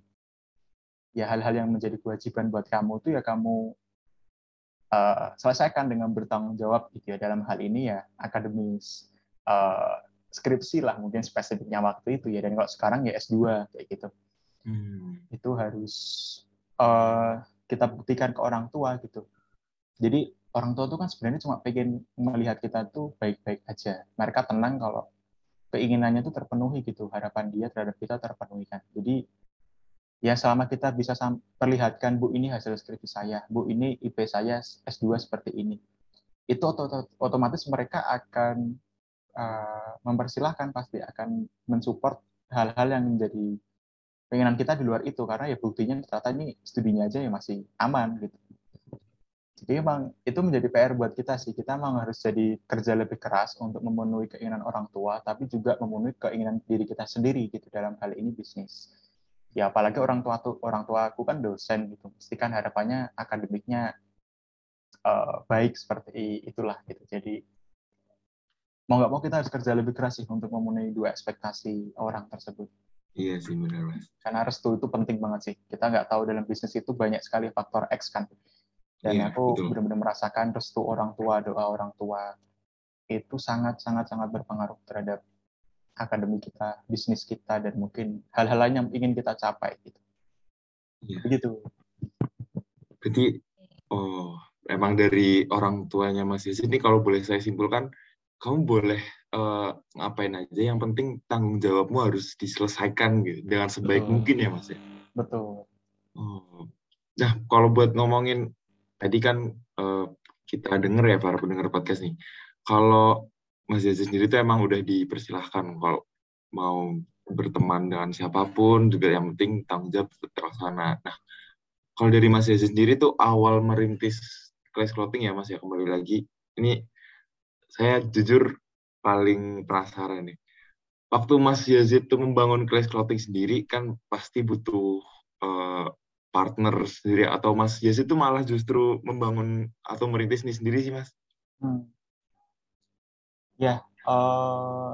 ya hal-hal yang menjadi kewajiban buat kamu itu ya kamu uh, selesaikan dengan bertanggung jawab gitu ya. Dalam hal ini ya akademis uh, skripsi lah mungkin spesifiknya waktu itu ya. Dan kalau sekarang ya S2 kayak gitu. Hmm. itu harus uh, kita buktikan ke orang tua gitu. Jadi orang tua tuh kan sebenarnya cuma pengen melihat kita tuh baik-baik aja. Mereka tenang kalau keinginannya tuh terpenuhi gitu. Harapan dia terhadap kita terpenuhi kan. Jadi ya selama kita bisa perlihatkan bu ini hasil skripsi saya. Bu ini IP saya S2 seperti ini. Itu otomatis mereka akan uh, mempersilahkan pasti akan mensupport hal-hal yang menjadi pengenan kita di luar itu. Karena ya buktinya ternyata ini studinya aja yang masih aman gitu. Jadi memang itu menjadi PR buat kita sih. Kita memang harus jadi kerja lebih keras untuk memenuhi keinginan orang tua tapi juga memenuhi keinginan diri kita sendiri gitu dalam hal ini bisnis. Ya apalagi orang tua tuh orang tua aku kan dosen gitu. Pasti kan harapannya akademiknya uh, baik seperti itulah gitu. Jadi mau nggak mau kita harus kerja lebih keras sih untuk memenuhi dua ekspektasi orang tersebut iya sih benar mas karena restu itu penting banget sih kita nggak tahu dalam bisnis itu banyak sekali faktor X kan dan iya, aku benar-benar merasakan restu orang tua doa orang tua itu sangat sangat sangat berpengaruh terhadap akademi kita, bisnis kita, dan mungkin hal-hal lain yang ingin kita capai. Gitu. Ya. Begitu. Berarti, oh, emang dari orang tuanya Mas Yesus ini kalau boleh saya simpulkan, kamu boleh uh, ngapain aja, yang penting tanggung jawabmu harus diselesaikan gitu, dengan sebaik Betul. mungkin ya Mas ya? Betul. Oh. Nah, kalau buat ngomongin, tadi kan uh, kita dengar ya para pendengar podcast nih, kalau Mas Yazid sendiri itu emang udah dipersilahkan kalau mau berteman dengan siapa pun juga yang penting tanggung jawab terlaksana. Nah, kalau dari Mas Yazid sendiri tuh awal merintis kelas clothing ya Mas ya kembali lagi. Ini saya jujur paling penasaran nih. Waktu Mas Yazid tuh membangun kelas clothing sendiri kan pasti butuh uh, partner sendiri atau Mas Yazid tuh malah justru membangun atau merintis ini sendiri sih Mas? Hmm Ya, uh,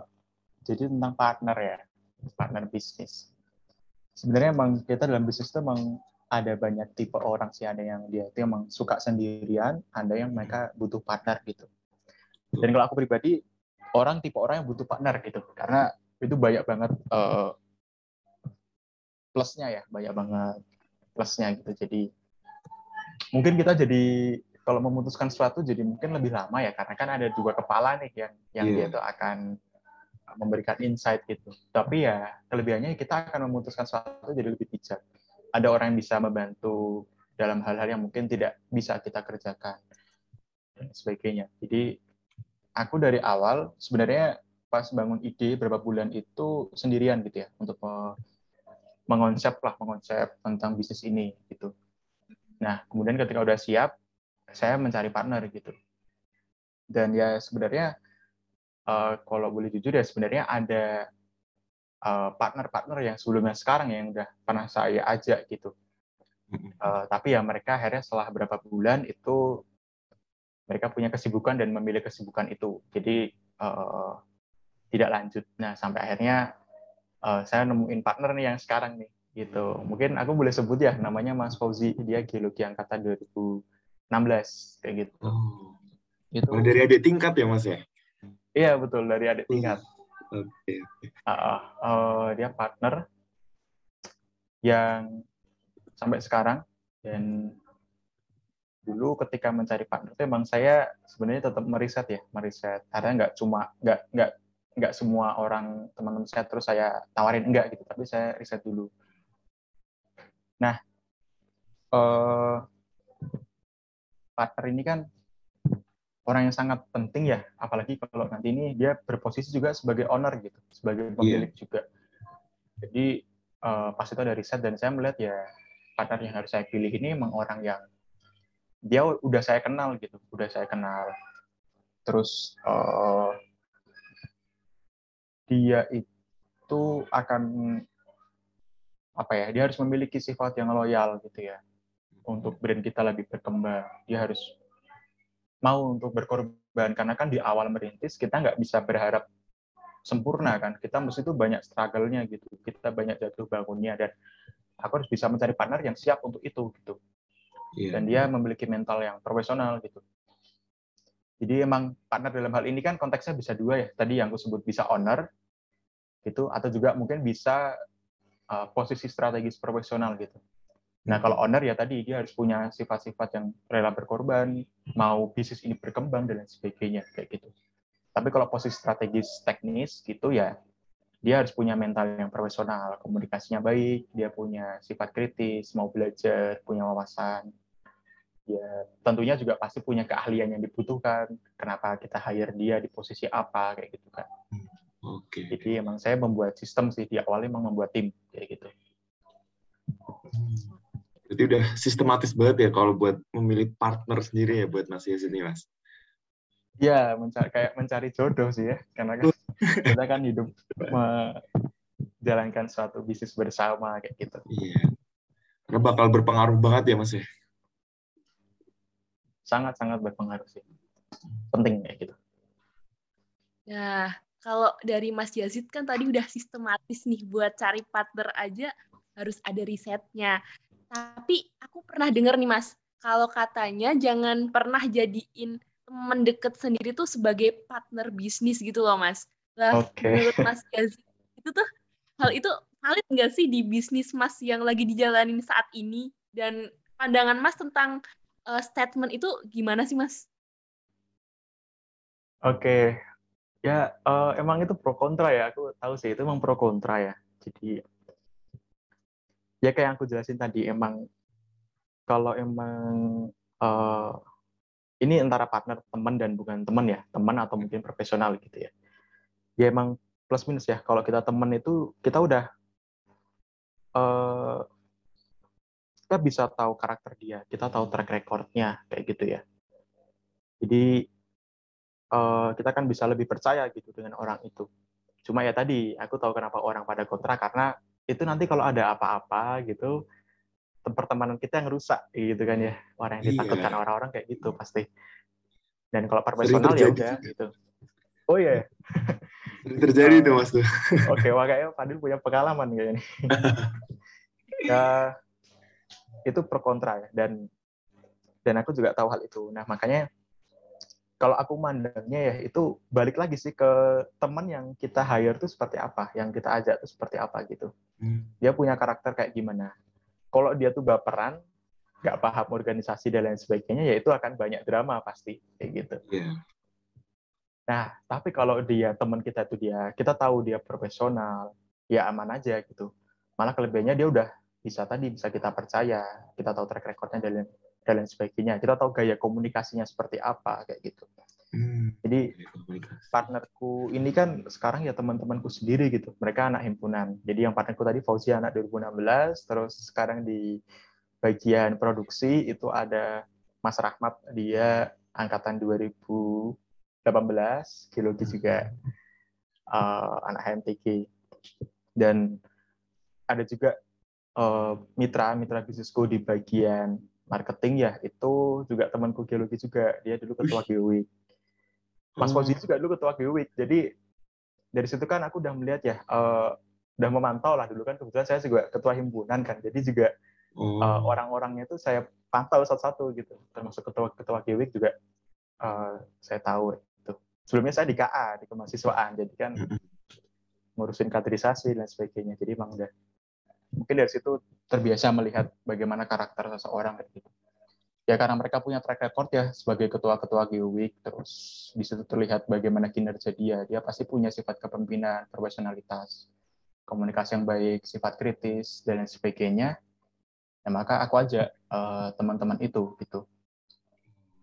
jadi tentang partner ya, partner bisnis. Sebenarnya emang kita dalam bisnis itu emang ada banyak tipe orang sih, ada yang dia itu emang suka sendirian, ada yang mereka butuh partner gitu. Dan kalau aku pribadi, orang tipe orang yang butuh partner gitu, karena itu banyak banget uh, plusnya ya, banyak banget plusnya gitu. Jadi mungkin kita jadi kalau memutuskan sesuatu jadi mungkin lebih lama ya karena kan ada dua kepala nih yang yang yeah. dia tuh akan memberikan insight gitu. Tapi ya kelebihannya kita akan memutuskan sesuatu jadi lebih bijak. Ada orang yang bisa membantu dalam hal-hal yang mungkin tidak bisa kita kerjakan dan sebagainya. Jadi aku dari awal sebenarnya pas bangun ide berapa bulan itu sendirian gitu ya untuk mengonsep lah mengonsep tentang bisnis ini gitu. Nah kemudian ketika udah siap saya mencari partner gitu. Dan ya sebenarnya uh, kalau boleh jujur ya sebenarnya ada eh, partner-partner uh, yang sebelumnya sekarang yang udah pernah saya ajak gitu. Uh, tapi ya mereka akhirnya setelah berapa bulan itu mereka punya kesibukan dan memilih kesibukan itu. Jadi uh, tidak lanjut. Nah sampai akhirnya uh, saya nemuin partner nih yang sekarang nih gitu. Mungkin aku boleh sebut ya namanya Mas Fauzi, dia geologi angkatan 2016 kayak gitu. Oh. Itu oh, dari adik tingkat ya Mas ya? Iya betul dari adik tingkat. Oke. Okay, okay. uh, uh, dia partner yang sampai sekarang dan dulu ketika mencari partner itu emang saya sebenarnya tetap meriset ya meriset. Karena nggak cuma nggak nggak nggak semua orang teman-teman saya terus saya tawarin enggak gitu. Tapi saya riset dulu. Nah eh, partner ini kan orang yang sangat penting ya. Apalagi kalau nanti ini dia berposisi juga sebagai owner gitu sebagai pemilik yeah. juga. Jadi eh, pas itu ada riset dan saya melihat ya partner yang harus saya pilih ini memang orang yang dia udah saya kenal gitu udah saya kenal. Terus uh, dia itu akan apa ya dia harus memiliki sifat yang loyal gitu ya untuk brand kita lebih berkembang. Dia harus mau untuk berkorban karena kan di awal merintis kita nggak bisa berharap sempurna kan. Kita mesti itu banyak struggle-nya gitu kita banyak jatuh bangunnya dan aku harus bisa mencari partner yang siap untuk itu gitu yeah. dan dia memiliki mental yang profesional gitu. Jadi emang partner dalam hal ini kan konteksnya bisa dua ya. Tadi yang aku sebut bisa owner gitu atau juga mungkin bisa uh, posisi strategis profesional gitu. Nah kalau owner ya tadi dia harus punya sifat-sifat yang rela berkorban mau bisnis ini berkembang dan lain sebagainya kayak gitu. Tapi kalau posisi strategis teknis gitu ya dia harus punya mental yang profesional, komunikasinya baik, dia punya sifat kritis, mau belajar, punya wawasan. Ya, tentunya juga pasti punya keahlian yang dibutuhkan. Kenapa kita hire dia di posisi apa kayak gitu kan. Oke. Okay. Jadi emang saya membuat sistem sih di awal emang membuat tim kayak gitu. Jadi udah sistematis banget ya kalau buat memilih partner sendiri ya buat Mas Yazid nih Mas. Ya, mencari kayak mencari jodoh sih ya, karena kan kita kan hidup menjalankan suatu bisnis bersama kayak gitu. Iya. Karena bakal berpengaruh banget ya Mas ya. Sangat-sangat berpengaruh sih. Penting kayak gitu. Nah, kalau dari Mas Yazid kan tadi udah sistematis nih buat cari partner aja harus ada risetnya. Tapi aku pernah dengar nih Mas, kalau katanya jangan pernah jadiin teman deket sendiri tuh sebagai partner bisnis gitu loh mas. Nah okay. menurut Mas Gazi itu tuh hal itu valid nggak sih di bisnis Mas yang lagi dijalanin saat ini dan pandangan Mas tentang uh, statement itu gimana sih Mas? Oke, okay. ya uh, emang itu pro kontra ya. Aku tahu sih itu emang pro kontra ya. Jadi ya kayak yang aku jelasin tadi emang kalau emang uh, ini antara partner teman dan bukan teman ya teman atau mungkin profesional gitu ya ya emang plus minus ya kalau kita teman itu kita udah uh, kita bisa tahu karakter dia kita tahu track recordnya kayak gitu ya. Jadi uh, kita kan bisa lebih percaya gitu dengan orang itu. Cuma ya tadi aku tahu kenapa orang pada kontra karena itu nanti kalau ada apa-apa gitu pertemanan kita yang rusak gitu kan ya. Orang yang iya. ditakutkan iya. orang-orang kayak gitu pasti. Dan kalau profesional ya udah gitu. Oh iya yeah. terjadi itu mas. Tuh oke okay, wah kayaknya Fadil punya pengalaman kayaknya. Ya itu pro kontra ya dan dan aku juga tahu hal itu nah makanya kalau aku mandangnya ya itu balik lagi sih ke teman yang kita hire tuh seperti apa, yang kita ajak tuh seperti apa gitu. Hmm. Dia punya karakter kayak gimana kalau dia tuh baperan nggak paham organisasi dan lain sebagainya ya itu akan banyak drama pasti kayak gitu yeah. nah tapi kalau dia teman kita tuh dia kita tahu dia profesional ya aman aja gitu malah kelebihannya dia udah bisa tadi bisa kita percaya kita tahu track recordnya dan dan lain sebagainya kita tahu gaya komunikasinya seperti apa kayak gitu hmm. Jadi partnerku ini kan sekarang ya teman-temanku sendiri gitu. Mereka anak himpunan. Jadi yang partnerku tadi Fauzi anak 2016, terus sekarang di bagian produksi itu ada Mas Rahmat, dia angkatan 2018, geologi juga uh, anak HMTG. Dan ada juga mitra mitra bisnisku di bagian marketing ya itu juga temanku geologi juga. Dia dulu ketua Geowik Mas Fauzi juga dulu ketua Geowik jadi dari situ kan aku udah melihat ya uh, udah memantau lah dulu kan. Kebetulan saya juga ketua himpunan kan. Jadi juga uh, orang-orangnya itu saya pantau satu-satu gitu. Termasuk ketua ketua Geowik juga uh, saya tahu itu. Sebelumnya saya di KA di kemahasiswaan. Jadi kan ngurusin kaderisasi dan sebagainya. Jadi emang udah mungkin dari situ terbiasa melihat bagaimana karakter seseorang gitu. Ya karena mereka punya track record ya sebagai ketua-ketua Geowik, terus di situ terlihat bagaimana kinerja dia. Dia pasti punya sifat kepemimpinan, profesionalitas, komunikasi yang baik, sifat kritis dan lain sebagainya. Ya maka aku ajak uh, teman-teman itu gitu.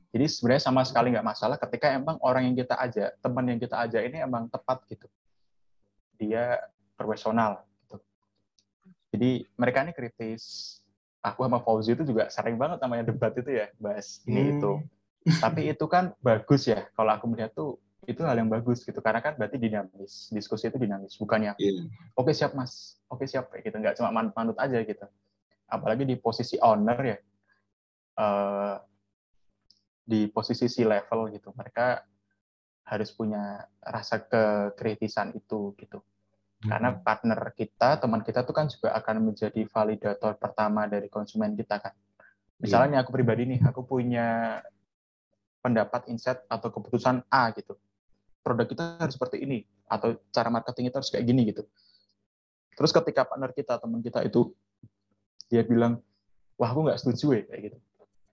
Jadi sebenarnya sama sekali nggak masalah ketika emang orang yang kita ajak, teman yang kita ajak ini emang tepat gitu. Dia profesional, jadi mereka ini kritis. Aku sama Fauzi itu juga sering banget namanya debat itu ya, bahas ini hmm. itu. Tapi itu kan bagus ya. Kalau aku melihat tuh itu hal yang bagus gitu karena kan berarti dinamis diskusi itu dinamis bukannya yeah. oke okay, siap mas oke okay, siap kayak gitu nggak cuma manut manut aja gitu apalagi di posisi owner ya uh, di posisi si level gitu mereka harus punya rasa kekritisan itu gitu karena partner kita, teman kita tuh kan juga akan menjadi validator pertama dari konsumen kita kan. Misalnya yeah. aku pribadi nih, aku punya pendapat insight atau keputusan A gitu. Produk kita harus seperti ini atau cara marketing kita harus kayak gini gitu. Terus ketika partner kita, teman kita itu dia bilang, wah aku nggak setuju ya kayak gitu.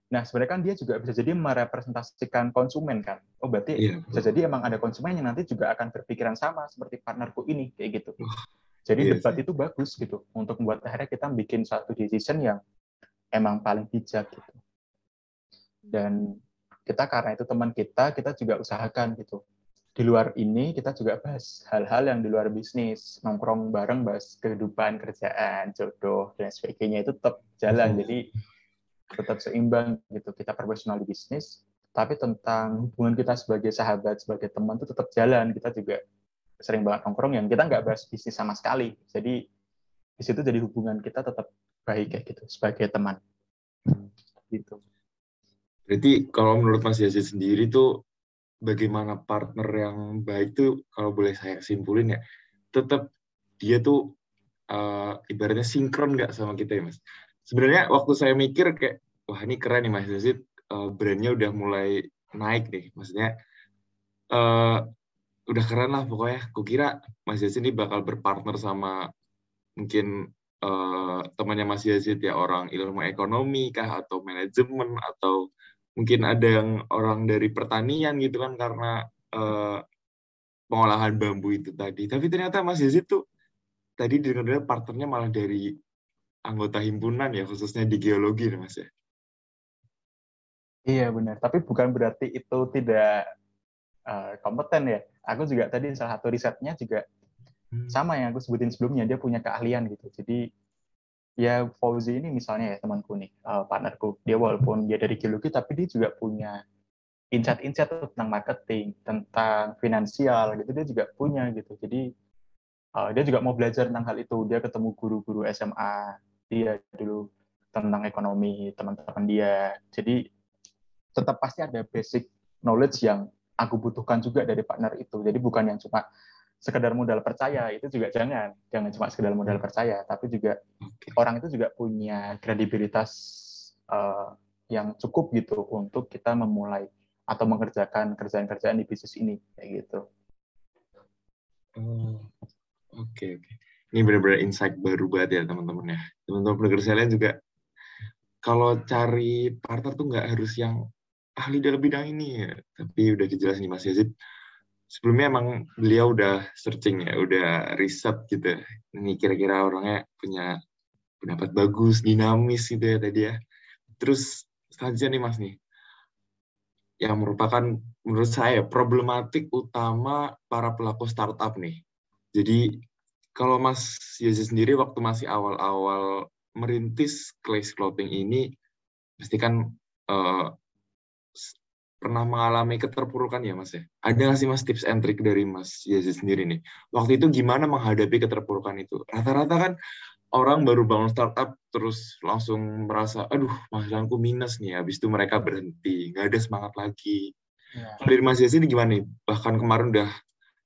Nah, sebenarnya kan dia juga bisa jadi merepresentasikan konsumen kan. Oh, berarti yeah. bisa jadi emang ada konsumen yang nanti juga akan berpikiran sama seperti partnerku ini kayak gitu. Jadi yeah, debat itu bagus gitu untuk membuat akhirnya kita bikin satu decision yang emang paling bijak gitu. Dan kita karena itu teman kita, kita juga usahakan gitu. Di luar ini kita juga bahas hal-hal yang di luar bisnis, nongkrong bareng bahas kehidupan, kerjaan, jodoh dan sebagainya itu tetap jalan. Jadi tetap seimbang gitu. Kita profesional di bisnis tapi tentang hubungan kita sebagai sahabat sebagai teman itu tetap jalan. Kita juga sering banget nongkrong yang kita nggak bahas bisnis sama sekali. Jadi di situ jadi hubungan kita tetap baik kayak gitu sebagai teman. Gitu. Berarti kalau menurut Mas Yazid sendiri tuh bagaimana partner yang baik tuh kalau boleh saya simpulin ya tetap dia tuh uh, ibaratnya sinkron nggak sama kita ya mas sebenarnya waktu saya mikir kayak wah ini keren nih Mas Yazid. Uh, brandnya udah mulai naik nih. Maksudnya uh, udah keren lah pokoknya. Kira Mas Yazid ini bakal berpartner sama mungkin uh, temannya Mas Yazid ya orang ilmu ekonomi kah atau manajemen atau mungkin ada yang orang dari pertanian gitu kan karena uh, pengolahan bambu itu tadi. Tapi ternyata Mas Yazid tuh tadi dengar partnernya malah dari anggota himpunan ya khususnya di geologi nih mas ya? Iya benar. Tapi bukan berarti itu tidak uh, kompeten ya. Aku juga tadi salah satu risetnya juga hmm. sama yang aku sebutin sebelumnya dia punya keahlian gitu. Jadi ya Fauzi ini misalnya ya temanku nih uh, partnerku. Dia walaupun dia dari geologi tapi dia juga punya insight-insight tentang marketing tentang finansial gitu dia juga punya gitu. Jadi uh, dia juga mau belajar tentang hal itu. Dia ketemu guru-guru SMA dia dulu tentang ekonomi teman-teman dia. Jadi tetap pasti ada basic knowledge yang aku butuhkan juga dari partner itu. Jadi bukan yang cuma sekedar modal percaya itu juga jangan jangan cuma sekedar modal percaya tapi juga okay. orang itu juga punya kredibilitas uh, yang cukup gitu untuk kita memulai atau mengerjakan kerjaan-kerjaan di bisnis ini kayak gitu. Oh, oke okay, oke. Okay ini benar-benar insight baru banget ya teman-teman ya. Teman-teman pendengar sekalian juga kalau cari partner tuh nggak harus yang ahli dalam bidang ini ya. Tapi udah dijelasin nih Mas Yazid. Sebelumnya emang beliau udah searching ya, udah riset gitu. Ini kira-kira orangnya punya pendapat bagus, dinamis gitu ya tadi ya. Terus selanjutnya nih Mas nih. yang merupakan menurut saya problematik utama para pelaku startup nih. Jadi kalau Mas Yosi sendiri waktu masih awal-awal merintis Clays Clothing ini, pasti kan uh, pernah mengalami keterpurukan ya Mas ya? Ada nggak sih Mas tips and trick dari Mas Yosi sendiri nih? Waktu itu gimana menghadapi keterpurukan itu? Rata-rata kan orang baru bangun startup terus langsung merasa, aduh penghasilanku minus nih, habis itu mereka berhenti, nggak ada semangat lagi. Ya. Dari Mas Yosi ini gimana nih? Bahkan kemarin udah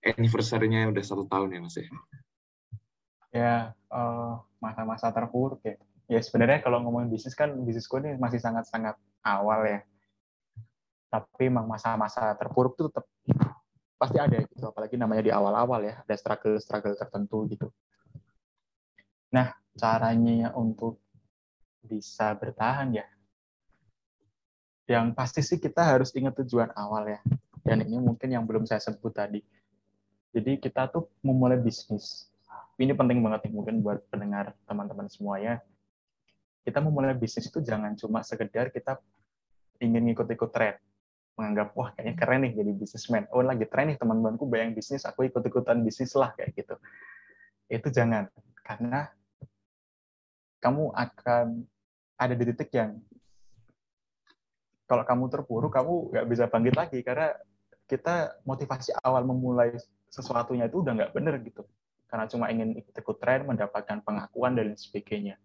anniversary-nya udah satu tahun ya Mas ya? Ya uh, masa-masa terpuruk ya. Ya sebenarnya kalau ngomongin bisnis kan bisnisku ini masih sangat-sangat awal ya. Tapi emang masa-masa terpuruk itu tetap pasti ada gitu, apalagi namanya di awal-awal ya, ada struggle-struggle tertentu gitu. Nah, caranya untuk bisa bertahan ya. Yang pasti sih kita harus ingat tujuan awal ya. Dan ini mungkin yang belum saya sebut tadi. Jadi kita tuh memulai bisnis ini penting banget nih mungkin buat pendengar teman-teman semuanya. Kita memulai bisnis itu jangan cuma sekedar kita ingin ngikut-ikut tren. Menganggap, wah kayaknya keren nih jadi bisnismen. Oh lagi tren nih teman-temanku bayang bisnis, aku ikut-ikutan bisnis lah kayak gitu. Itu jangan. Karena kamu akan ada di titik yang kalau kamu terpuruk, kamu nggak bisa bangkit lagi karena kita motivasi awal memulai sesuatunya itu udah nggak bener gitu karena cuma ingin ikut-ikut tren, mendapatkan pengakuan dan sebagainya.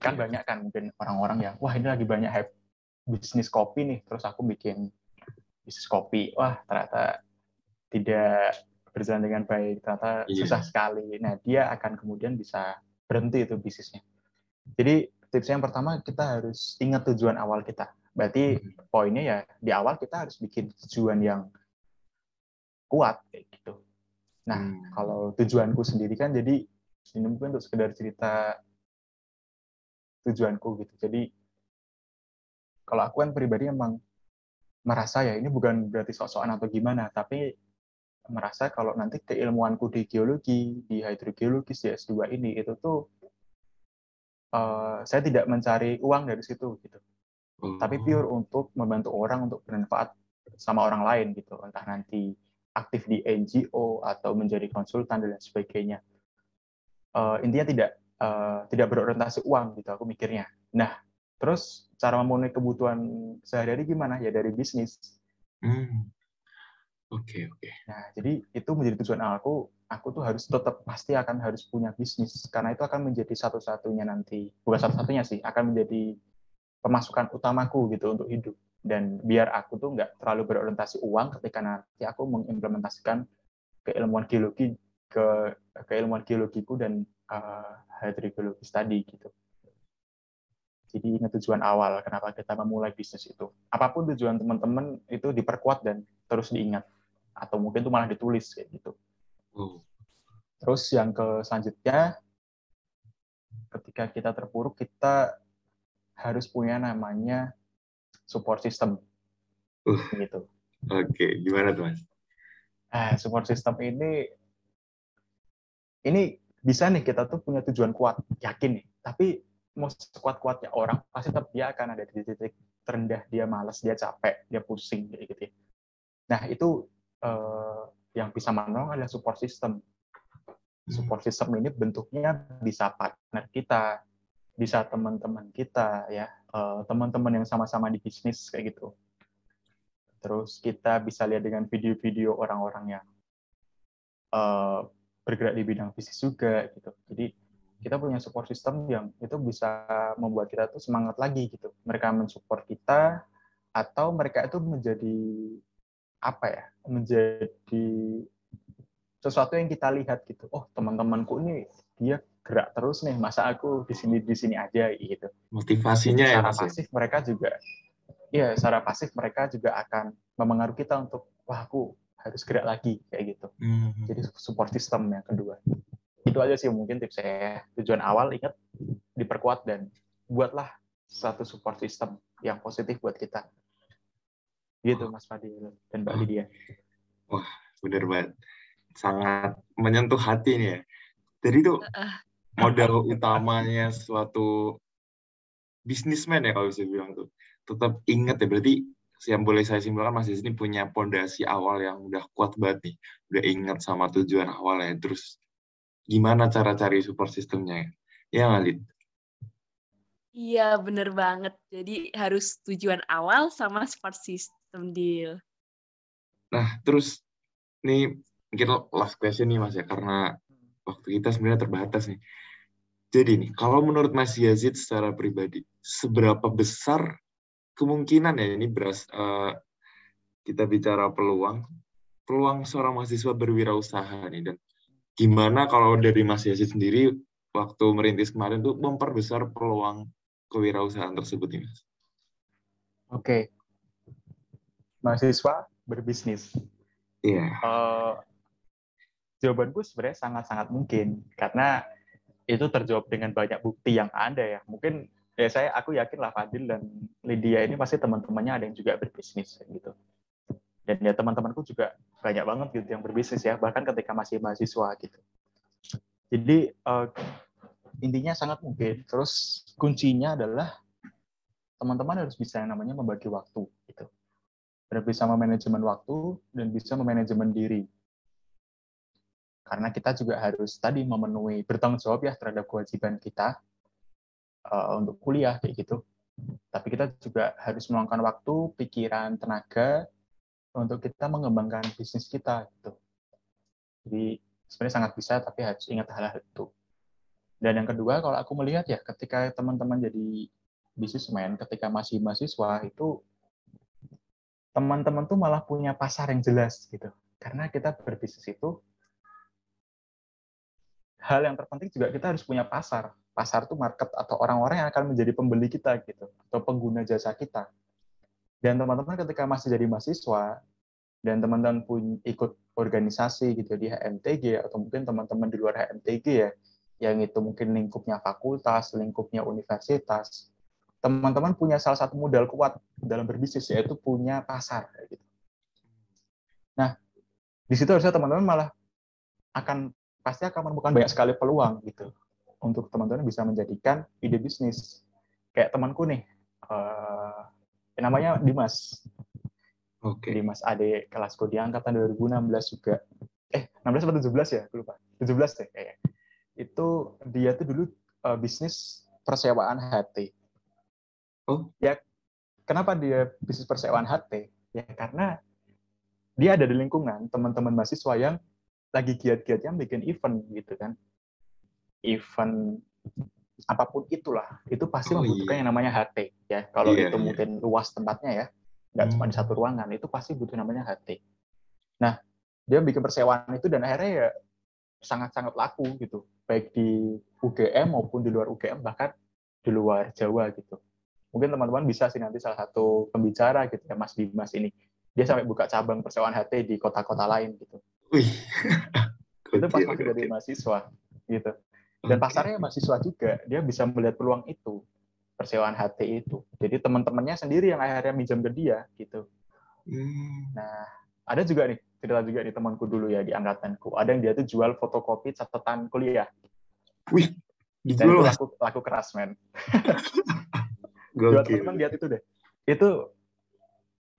Kan iya. banyak kan mungkin orang-orang yang, wah ini lagi banyak hype bisnis kopi nih, terus aku bikin bisnis kopi, wah ternyata tidak berjalan dengan baik, ternyata yeah. susah sekali. Nah dia akan kemudian bisa berhenti itu bisnisnya. Jadi tips yang pertama kita harus ingat tujuan awal kita. Berarti hmm. poinnya ya di awal kita harus bikin tujuan yang kuat kayak gitu. Nah, hmm. kalau tujuanku sendiri kan jadi ini mungkin untuk sekedar cerita tujuanku gitu. Jadi kalau aku kan pribadi emang merasa ya ini bukan berarti sok-sokan atau gimana, tapi merasa kalau nanti keilmuanku di geologi, di hidrogeologi di S2 ini itu tuh uh, saya tidak mencari uang dari situ gitu. Hmm. Tapi pure untuk membantu orang untuk bermanfaat sama orang lain gitu. Entah nanti aktif di NGO atau menjadi konsultan dan sebagainya. Uh, intinya tidak uh, tidak berorientasi uang gitu aku mikirnya. Nah, terus cara memenuhi kebutuhan sehari-hari gimana? Ya dari bisnis. Hmm. Oke, okay, oke. Okay. Nah, jadi itu menjadi tujuan aku. Aku tuh harus tetap pasti akan harus punya bisnis karena itu akan menjadi satu-satunya nanti, bukan satu-satunya sih, akan menjadi pemasukan utamaku gitu untuk hidup dan biar aku tuh nggak terlalu berorientasi uang ketika nanti aku mengimplementasikan keilmuan geologi ke keilmuan geologiku dan uh, hydrogeologi tadi gitu. Jadi ingat tujuan awal kenapa kita memulai bisnis itu. Apa pun tujuan teman-teman itu diperkuat dan terus diingat atau mungkin itu malah ditulis kayak gitu. Hmm. Terus yang ke selanjutnya ketika kita terpuruk kita harus punya namanya support system. Uh, gitu. Oke, okay. gimana tuh mas? Ah, support system ini ini bisa nih kita tuh punya tujuan kuat, yakin nih. Tapi mau sekuat-kuatnya orang pasti tetap dia akan ada di titik terendah, dia malas, dia capek, dia pusing kayak gitu. Ya. Nah itu eh, yang bisa menolong adalah support system. Hmm. Support system ini bentuknya bisa partner kita, bisa teman-teman kita ya uh, teman-teman yang sama-sama di bisnis kayak gitu. Terus kita bisa lihat dengan video-video orang-orang yang uh, bergerak di bidang bisnis juga gitu. Jadi kita punya support system yang itu bisa membuat kita tuh semangat lagi gitu. Mereka mensupport kita atau mereka itu menjadi apa ya menjadi sesuatu yang kita lihat gitu. Oh teman-temanku ini dia gerak terus nih masa aku di sini di sini aja gitu. Motivasinya ya secara ya? pasif mereka juga ya secara pasif mereka juga akan memengaruhi kita untuk wah aku harus gerak lagi kayak gitu. Hmm. jadi support system yang kedua. Itu aja sih mungkin tips saya. Tujuan awal ingat diperkuat dan buatlah satu support system yang positif buat kita. Gitu Mas Fadil dan Mbak Lydia. Wah benar banget. Sangat menyentuh hati nih ya. Jadi itu modal utamanya suatu bisnismen ya kalau bisa bilang tuh tetap ingat ya berarti yang boleh saya simpulkan Mas ini punya pondasi awal yang udah kuat banget nih, udah ingat sama tujuan awalnya. Terus gimana cara cari support sistemnya? Ya ngalit. Iya, bener banget. Jadi harus tujuan awal sama support system deal. Nah, terus nih mungkin last question nih Mas ya, karena waktu kita sebenarnya terbatas nih. Jadi nih, kalau menurut Mas Yazid secara pribadi, seberapa besar kemungkinan ya ini beras uh, kita bicara peluang peluang seorang mahasiswa berwirausaha nih dan gimana kalau dari Mas Yazid sendiri waktu merintis kemarin tuh memperbesar peluang kewirausahaan tersebut ini Mas. Oke. Mahasiswa berbisnis. Iya. Yeah. Uh, jawabanku sebenarnya sangat-sangat mungkin karena itu terjawab dengan banyak bukti yang ada ya. Mungkin ya saya aku yakin lah Fadil dan Lydia ini pasti teman-temannya ada yang juga berbisnis gitu. Dan ya teman-temanku juga banyak banget gitu yang berbisnis ya bahkan ketika masih mahasiswa gitu. Jadi uh, intinya sangat mungkin. Terus kuncinya adalah teman-teman harus bisa yang namanya membagi waktu gitu. Harus bisa memanajemen waktu dan bisa memanajemen diri karena kita juga harus tadi memenuhi bertanggung jawab ya terhadap kewajiban kita uh, untuk kuliah kayak gitu. Tapi kita juga harus meluangkan waktu, pikiran, tenaga untuk kita mengembangkan bisnis kita gitu. Jadi sebenarnya sangat bisa tapi harus ingat hal-hal itu. Dan yang kedua kalau aku melihat ya ketika teman-teman jadi bisnismen ketika masih mahasiswa itu teman-teman tuh malah punya pasar yang jelas gitu. Karena kita berbisnis itu hal yang terpenting juga kita harus punya pasar pasar itu market atau orang-orang yang akan menjadi pembeli kita gitu atau pengguna jasa kita. Dan teman-teman ketika masih jadi mahasiswa dan teman-teman pun ikut organisasi gitu di HMTG atau mungkin teman-teman di luar HMTG ya yang itu mungkin lingkupnya fakultas, lingkupnya universitas. Teman-teman punya salah satu modal kuat dalam berbisnis yaitu punya pasar gitu. Nah, di situ harusnya teman-teman malah akan pasti akan menemukan banyak sekali peluang gitu untuk teman-teman bisa menjadikan ide bisnis. Kayak temanku nih, uh, namanya Dimas. Oke. Okay. Dimas Ade kelasku di angkatan 2016 juga. Eh, 16 atau 17 ya? Aku lupa. 17 deh kayaknya. Itu dia tuh dulu uh, bisnis persewaan HT. Oh. Ya, kenapa dia bisnis persewaan HT? Ya karena dia ada di lingkungan teman-teman mahasiswa yang lagi giat-giatnya bikin event gitu kan. Event apa pun itulah itu pasti oh, membutuhkan iya. yang namanya HT ya. Kalau iya, itu iya. mungkin luas tempatnya ya nggak hmm. cuma di satu ruangan itu pasti butuh namanya HT nah dia bikin persewaan itu dan akhirnya ya sangat-sangat laku gitu. Baik di UGM maupun di luar UGM bahkan di luar Jawa gitu. Mungkin teman-teman bisa sih nanti salah satu pembicara gitu ya Mas Dimas ini. Dia sampai buka cabang persewaan HT di kota-kota lain gitu Wih. itu pas masih jadi mahasiswa gitu. Dan pasarnya mahasiswa juga dia bisa melihat peluang itu persewaan HT itu. Jadi teman-temannya sendiri yang akhirnya minjam ke dia gitu. Hmm. nah ada juga nih cerita juga di temanku dulu ya di angkatanku. Ada yang dia tuh jual fotokopi catatan kuliah. Wih dan itu laku laku keras men. Jual teman-teman lihat itu deh. Itu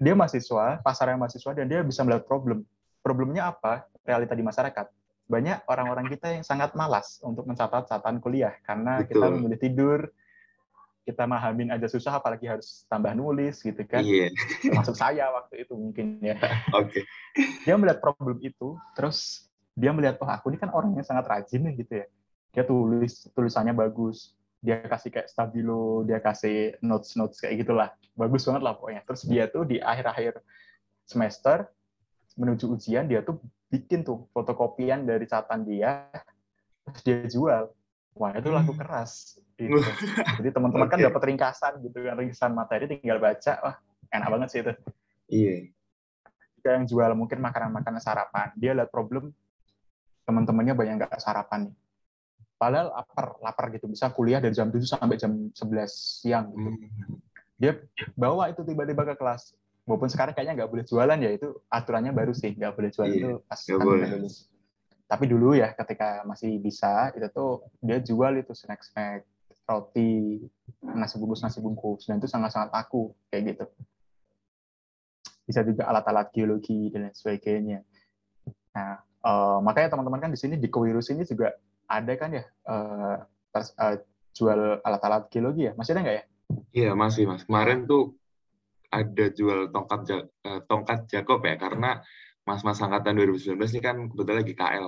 dia mahasiswa pasarnya mahasiswa dan dia bisa melihat problem problemnya apa realita di masyarakat banyak orang-orang kita yang sangat malas untuk mencatat catatan kuliah karena Betul. kita memilih tidur, kita mahamin aja susah apalagi harus tambah nulis gitu kan. Iya. Termasuk saya waktu itu mungkin ya. Oke. Okay. Dia melihat problem itu, terus dia melihat oh aku ini kan orangnya sangat rajin nih gitu ya. Dia tulis tulisannya bagus, dia kasih kayak stabilo, dia kasih notes notes kayak gitulah, bagus banget lah pokoknya. Terus dia tuh di akhir-akhir semester menuju ujian dia tuh bikin tuh fotokopian dari catatan dia terus dia jual wah itu laku hmm. keras gitu. jadi teman-teman okay. kan dapat ringkasan gitu kan ringkasan materi tinggal baca wah enak banget sih itu iya yeah. yang jual mungkin makanan-makanan sarapan dia lihat problem teman-temannya banyak nggak sarapan nih padahal lapar lapar gitu bisa kuliah dari jam 7 sampai jam 11 siang gitu hmm. dia bawa itu tiba-tiba ke kelas walaupun sekarang kayaknya nggak boleh jualan ya itu aturannya baru sih nggak boleh jualan iya, itu pas kan lulus tapi dulu ya ketika masih bisa itu tuh dia jual itu snack snack roti nasi bungkus nasi bungkus dan itu sangat sangat laku kayak gitu bisa juga alat-alat geologi dan lain sebagainya. Nah, uh, makanya teman-teman kan di sini di Kewirus ini juga ada kan ya uh, uh, jual alat-alat geologi ya? Masih ada nggak ya? Iya masih mas. Kemarin tuh ada jual tongkat uh, tongkat Jakob ya karena mas-mas angkatan 2019 ini kan kebetulan lagi KL.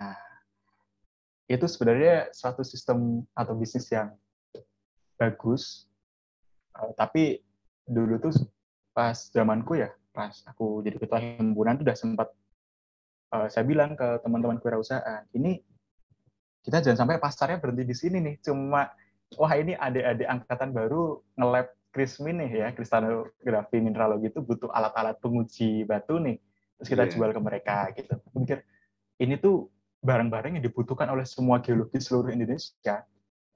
Nah, itu sebenarnya suatu sistem atau bisnis yang bagus, uh, tapi dulu tuh pas zamanku ya, pas aku jadi ketua himpunan tuh udah sempat uh, saya bilang ke teman-teman kewirausahaan, ini kita jangan sampai pasarnya berhenti di sini nih, cuma wah ini adik-adik angkatan baru nge-lab krismin nih ya, kristalografi mineralogi itu butuh alat-alat penguji batu nih, terus kita yeah. jual ke mereka gitu. Aku mikir ini tuh barang-barang yang dibutuhkan oleh semua geologi seluruh Indonesia.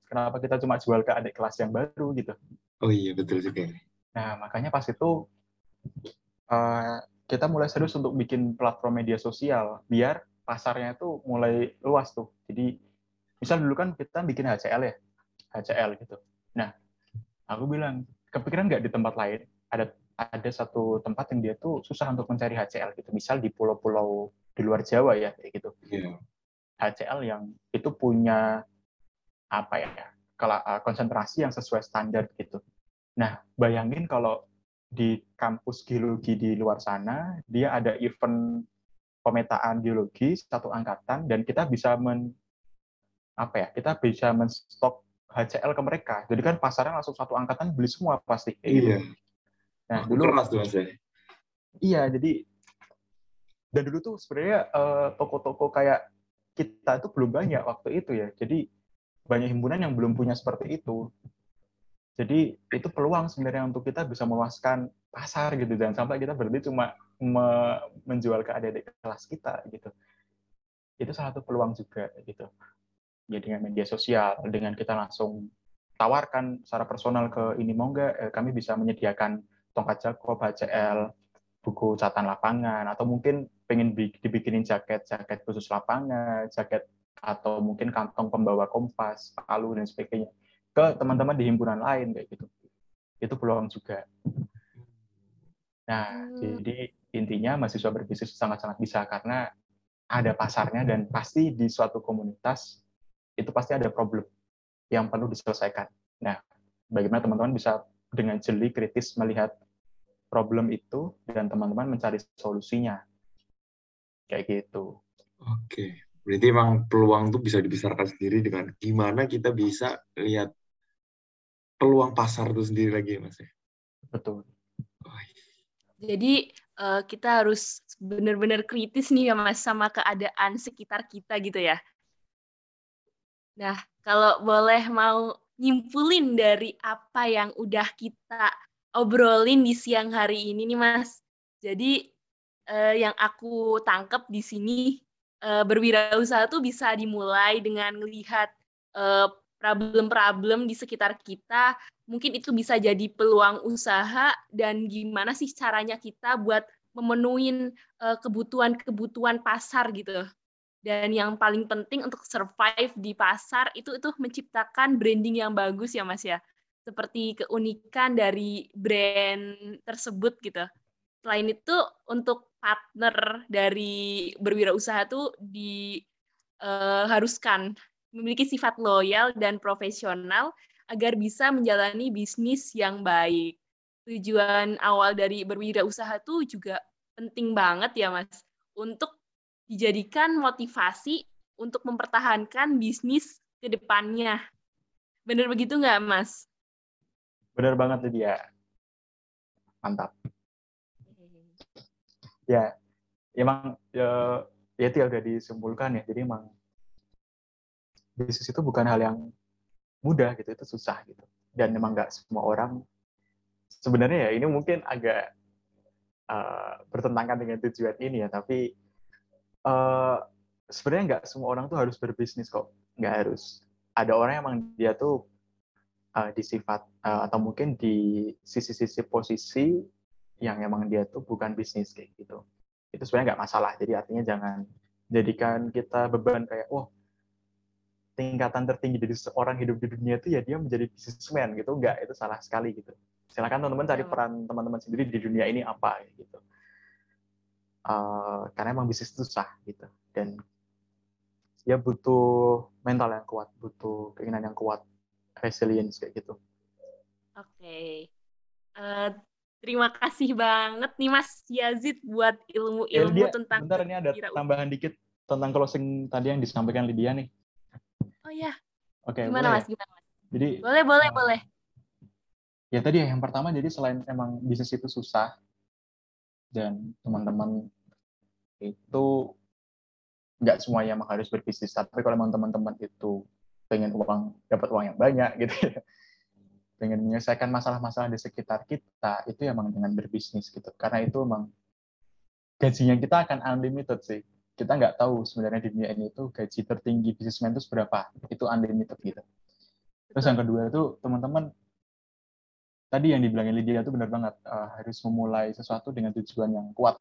Kenapa kita cuma jual ke adik kelas yang baru gitu? Oh iya betul juga. Nah makanya pas itu uh, kita mulai serius untuk bikin platform media sosial biar pasarnya itu mulai luas tuh. Jadi misal dulu kan kita bikin HCL ya, HCL gitu. Nah aku bilang kepikiran nggak di tempat lain ada ada satu tempat yang dia tuh susah untuk mencari HCL gitu. Misal di pulau-pulau di luar Jawa ya kayak gitu. Yeah. HCL yang itu punya apa ya kalau eh, konsentrasi yang sesuai standar gitu. Nah, bayangin kalau di kampus geologi di luar sana dia ada event pemetaan geologi satu angkatan dan kita bisa men apa ya kita bisa menstok HCL ke mereka. Jadi kan pasarnya langsung satu angkatan beli semua pasti. Kayak iya. Gitu. Nah, dulu keras tuh Mas. Iya, jadi dan dulu tuh sebenarnya uh, toko-toko kayak kita itu belum banyak waktu itu ya. Jadi banyak himpunan yang belum punya seperti itu. Jadi itu peluang sebenarnya untuk kita bisa meluaskan pasar gitu dan sampai kita berhenti cuma me menjual ke adik-adik kelas kita gitu. Itu salah satu peluang juga gitu. Ya dengan media sosial, dengan kita langsung tawarkan secara personal ke ini mau nggak eh, kami bisa menyediakan tongkat Jakob, HCL, buku catatan lapangan atau mungkin pengen dibikinin jaket jaket khusus lapangan jaket atau mungkin kantong pembawa kompas palu dan sebagainya ke teman-teman di himpunan lain kayak gitu itu peluang juga nah hmm. jadi intinya mahasiswa berbisnis sangat-sangat bisa karena ada pasarnya dan pasti di suatu komunitas itu pasti ada problem yang perlu diselesaikan nah bagaimana teman-teman bisa dengan jeli kritis melihat problem itu dan teman-teman mencari solusinya. Kayak gitu. Oke. Berarti emang peluang tuh bisa dibesarkan sendiri dengan gimana kita bisa lihat peluang pasar itu sendiri lagi, Mas. Ya? Betul. Oh, Jadi uh, kita harus benar-benar kritis nih ya Mas sama keadaan sekitar kita gitu ya. Nah, kalau boleh mau nyimpulin dari apa yang udah kita obrolin di siang hari ini nih Mas. Jadi eh, yang aku tangkap di sini eh, berwirausaha tuh bisa dimulai dengan melihat eh, problem-problem di sekitar kita. Mungkin itu bisa jadi peluang usaha dan gimana sih caranya kita buat memenuhi eh, kebutuhan-kebutuhan pasar gitu. Dan yang paling penting untuk survive di pasar itu itu menciptakan branding yang bagus ya Mas ya seperti keunikan dari brand tersebut gitu. Selain itu untuk partner dari berwirausaha itu diharuskan uh, memiliki sifat loyal dan profesional agar bisa menjalani bisnis yang baik. Tujuan awal dari berwirausaha itu juga penting banget ya Mas untuk dijadikan motivasi untuk mempertahankan bisnis ke depannya. Benar begitu nggak Mas? Benar banget dia. Mantap. Ya, emang ya, ya itu ya udah disimpulkan ya. Jadi emang bisnis itu bukan hal yang mudah gitu, itu susah gitu. Dan memang nggak semua orang sebenarnya ya ini mungkin agak uh, bertentangan dengan tujuan ini ya, tapi uh, sebenarnya nggak semua orang tuh harus berbisnis kok, nggak harus. Ada orang yang emang dia tuh uh, di sifat uh, atau mungkin di sisi-sisi posisi yang emang dia tuh bukan bisnis kayak gitu. Itu sebenarnya nggak masalah. Jadi artinya jangan jadikan kita beban kayak, wah tingkatan tertinggi dari seorang hidup di dunia itu ya dia menjadi bisnismen gitu. Enggak, itu salah sekali gitu. silakan teman-teman cari peran teman-teman sendiri di dunia ini apa gitu uh, karena emang bisnis itu susah gitu. Dan ya butuh mental yang kuat butuh keinginan yang kuat resilience kayak gitu. Oke. Okay. uh, eh, terima kasih banget nih Mas Yazid buat ilmu-ilmu ya, tentang bentar ini ada tambahan dikit tentang closing tadi yang disampaikan Lydia nih. Oh ya oke okay, gimana Mas? Gimana Mas? Jadi boleh boleh uh, boleh. ya tadi ya yang pertama jadi selain emang bisnis itu susah dan teman-teman itu nggak semuanya harus berbisnis tapi kalau emang teman-teman itu pengen uang dapat uang yang banyak gitu ya pengen menyelesaikan masalah-masalah di sekitar kita itu emang dengan berbisnis gitu. Karena itu emang gajinya kita akan unlimited sih. Kita nggak tahu sebenarnya di dunia ini itu gaji tertinggi bisnismen itu seberapa. Itu unlimited gitu. Terus yang kedua itu teman-teman tadi yang dibilangin Lydia itu benar banget uh, harus memulai sesuatu dengan tujuan yang kuat.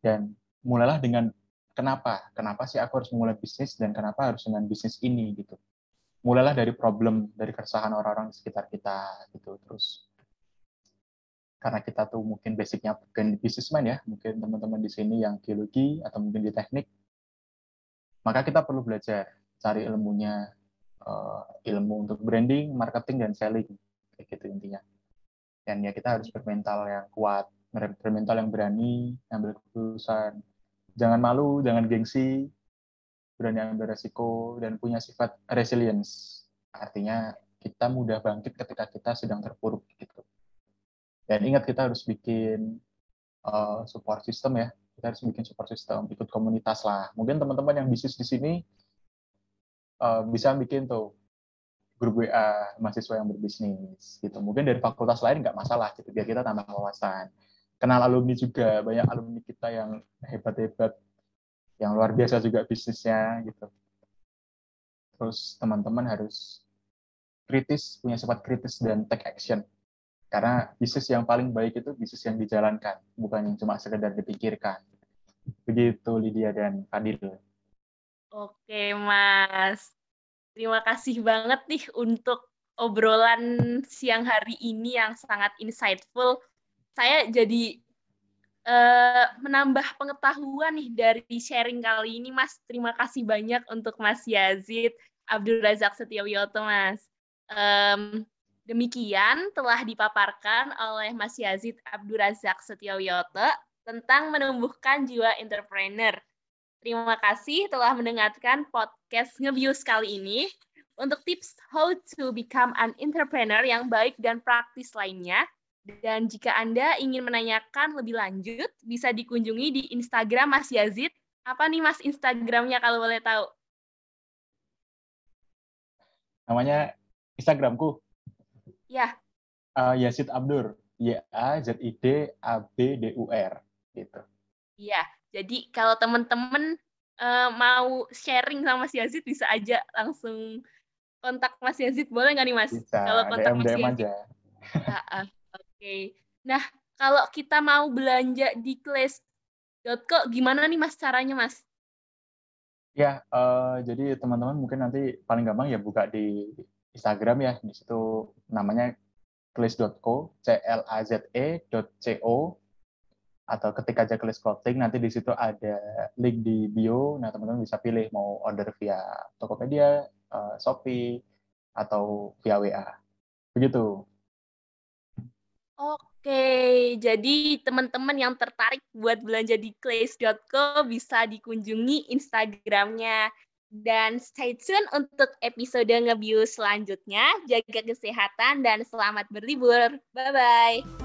Dan mulailah dengan kenapa? Kenapa sih aku harus memulai bisnis dan kenapa harus dengan bisnis ini gitu? Mulailah dari problem dari keresahan orang-orang di sekitar kita gitu. Terus karena kita tuh mungkin basicnya bukan bisnismen ya mungkin teman-teman di sini yang geologi atau mungkin di teknik maka kita perlu belajar cari ilmunya uh, ilmu untuk branding marketing dan selling kayak gitu intinya dan ya kita harus bermental yang kuat bermental yang berani ambil keputusan. Jangan malu jangan gengsi berani ambil resiko dan punya sifat resilience. Artinya kita mudah bangkit ketika kita sedang terpuruk gitu. Dan ingat kita harus bikin uh, support system ya. Kita harus bikin support system ikut komunitas lah. Mungkin teman-teman yang bisnis di sini uh, bisa bikin tuh grup WA mahasiswa yang berbisnis gitu. Mungkin dari fakultas lain nggak masalah gitu biar kita tambah wawasan. Kenal alumni juga, banyak alumni kita yang hebat-hebat, yang luar biasa juga bisnisnya gitu. Terus teman-teman harus kritis, punya sifat kritis dan take action. Karena bisnis yang paling baik itu bisnis yang dijalankan, bukan yang cuma sekedar dipikirkan. Begitu Lydia dan Fadil. Oke, Mas. Terima kasih banget nih untuk obrolan siang hari ini yang sangat insightful. Saya jadi uh, menambah pengetahuan nih dari sharing kali ini, Mas. Terima kasih banyak untuk Mas Yazid Abdul Razak Setiawiyoto, Mas. Um, demikian telah dipaparkan oleh Mas Yazid Abdul Razak Setiawiyoto tentang menumbuhkan jiwa entrepreneur. Terima kasih telah mendengarkan podcast Ngebius kali ini. Untuk tips how to become an entrepreneur yang baik dan praktis lainnya, dan jika Anda ingin menanyakan lebih lanjut, bisa dikunjungi di Instagram Mas Yazid. Apa nih Mas Instagramnya kalau boleh tahu? Namanya Instagramku? Ya. Uh, Yazid Abdur. Y-A-Z-I-D-A-B-D-U-R. Gitu. Iya. Jadi kalau teman-teman uh, mau sharing sama Mas Yazid bisa aja langsung kontak Mas Yazid boleh nggak nih Mas? Bisa. Kalau kontak DM, Mas Yazid. aja. Oke. Okay. Nah kalau kita mau belanja di class.co gimana nih Mas caranya Mas? Ya, uh, jadi teman-teman mungkin nanti paling gampang ya buka di Instagram ya. Di situ namanya class.co, c l a z e .co atau ketik aja kelis clothing nanti di situ ada link di bio nah teman-teman bisa pilih mau order via Tokopedia, uh, Shopee atau via WA begitu Oke, jadi teman-teman yang tertarik buat belanja di clays.co bisa dikunjungi Instagramnya. Dan stay tune untuk episode ngebius selanjutnya. Jaga kesehatan dan selamat berlibur. Bye-bye.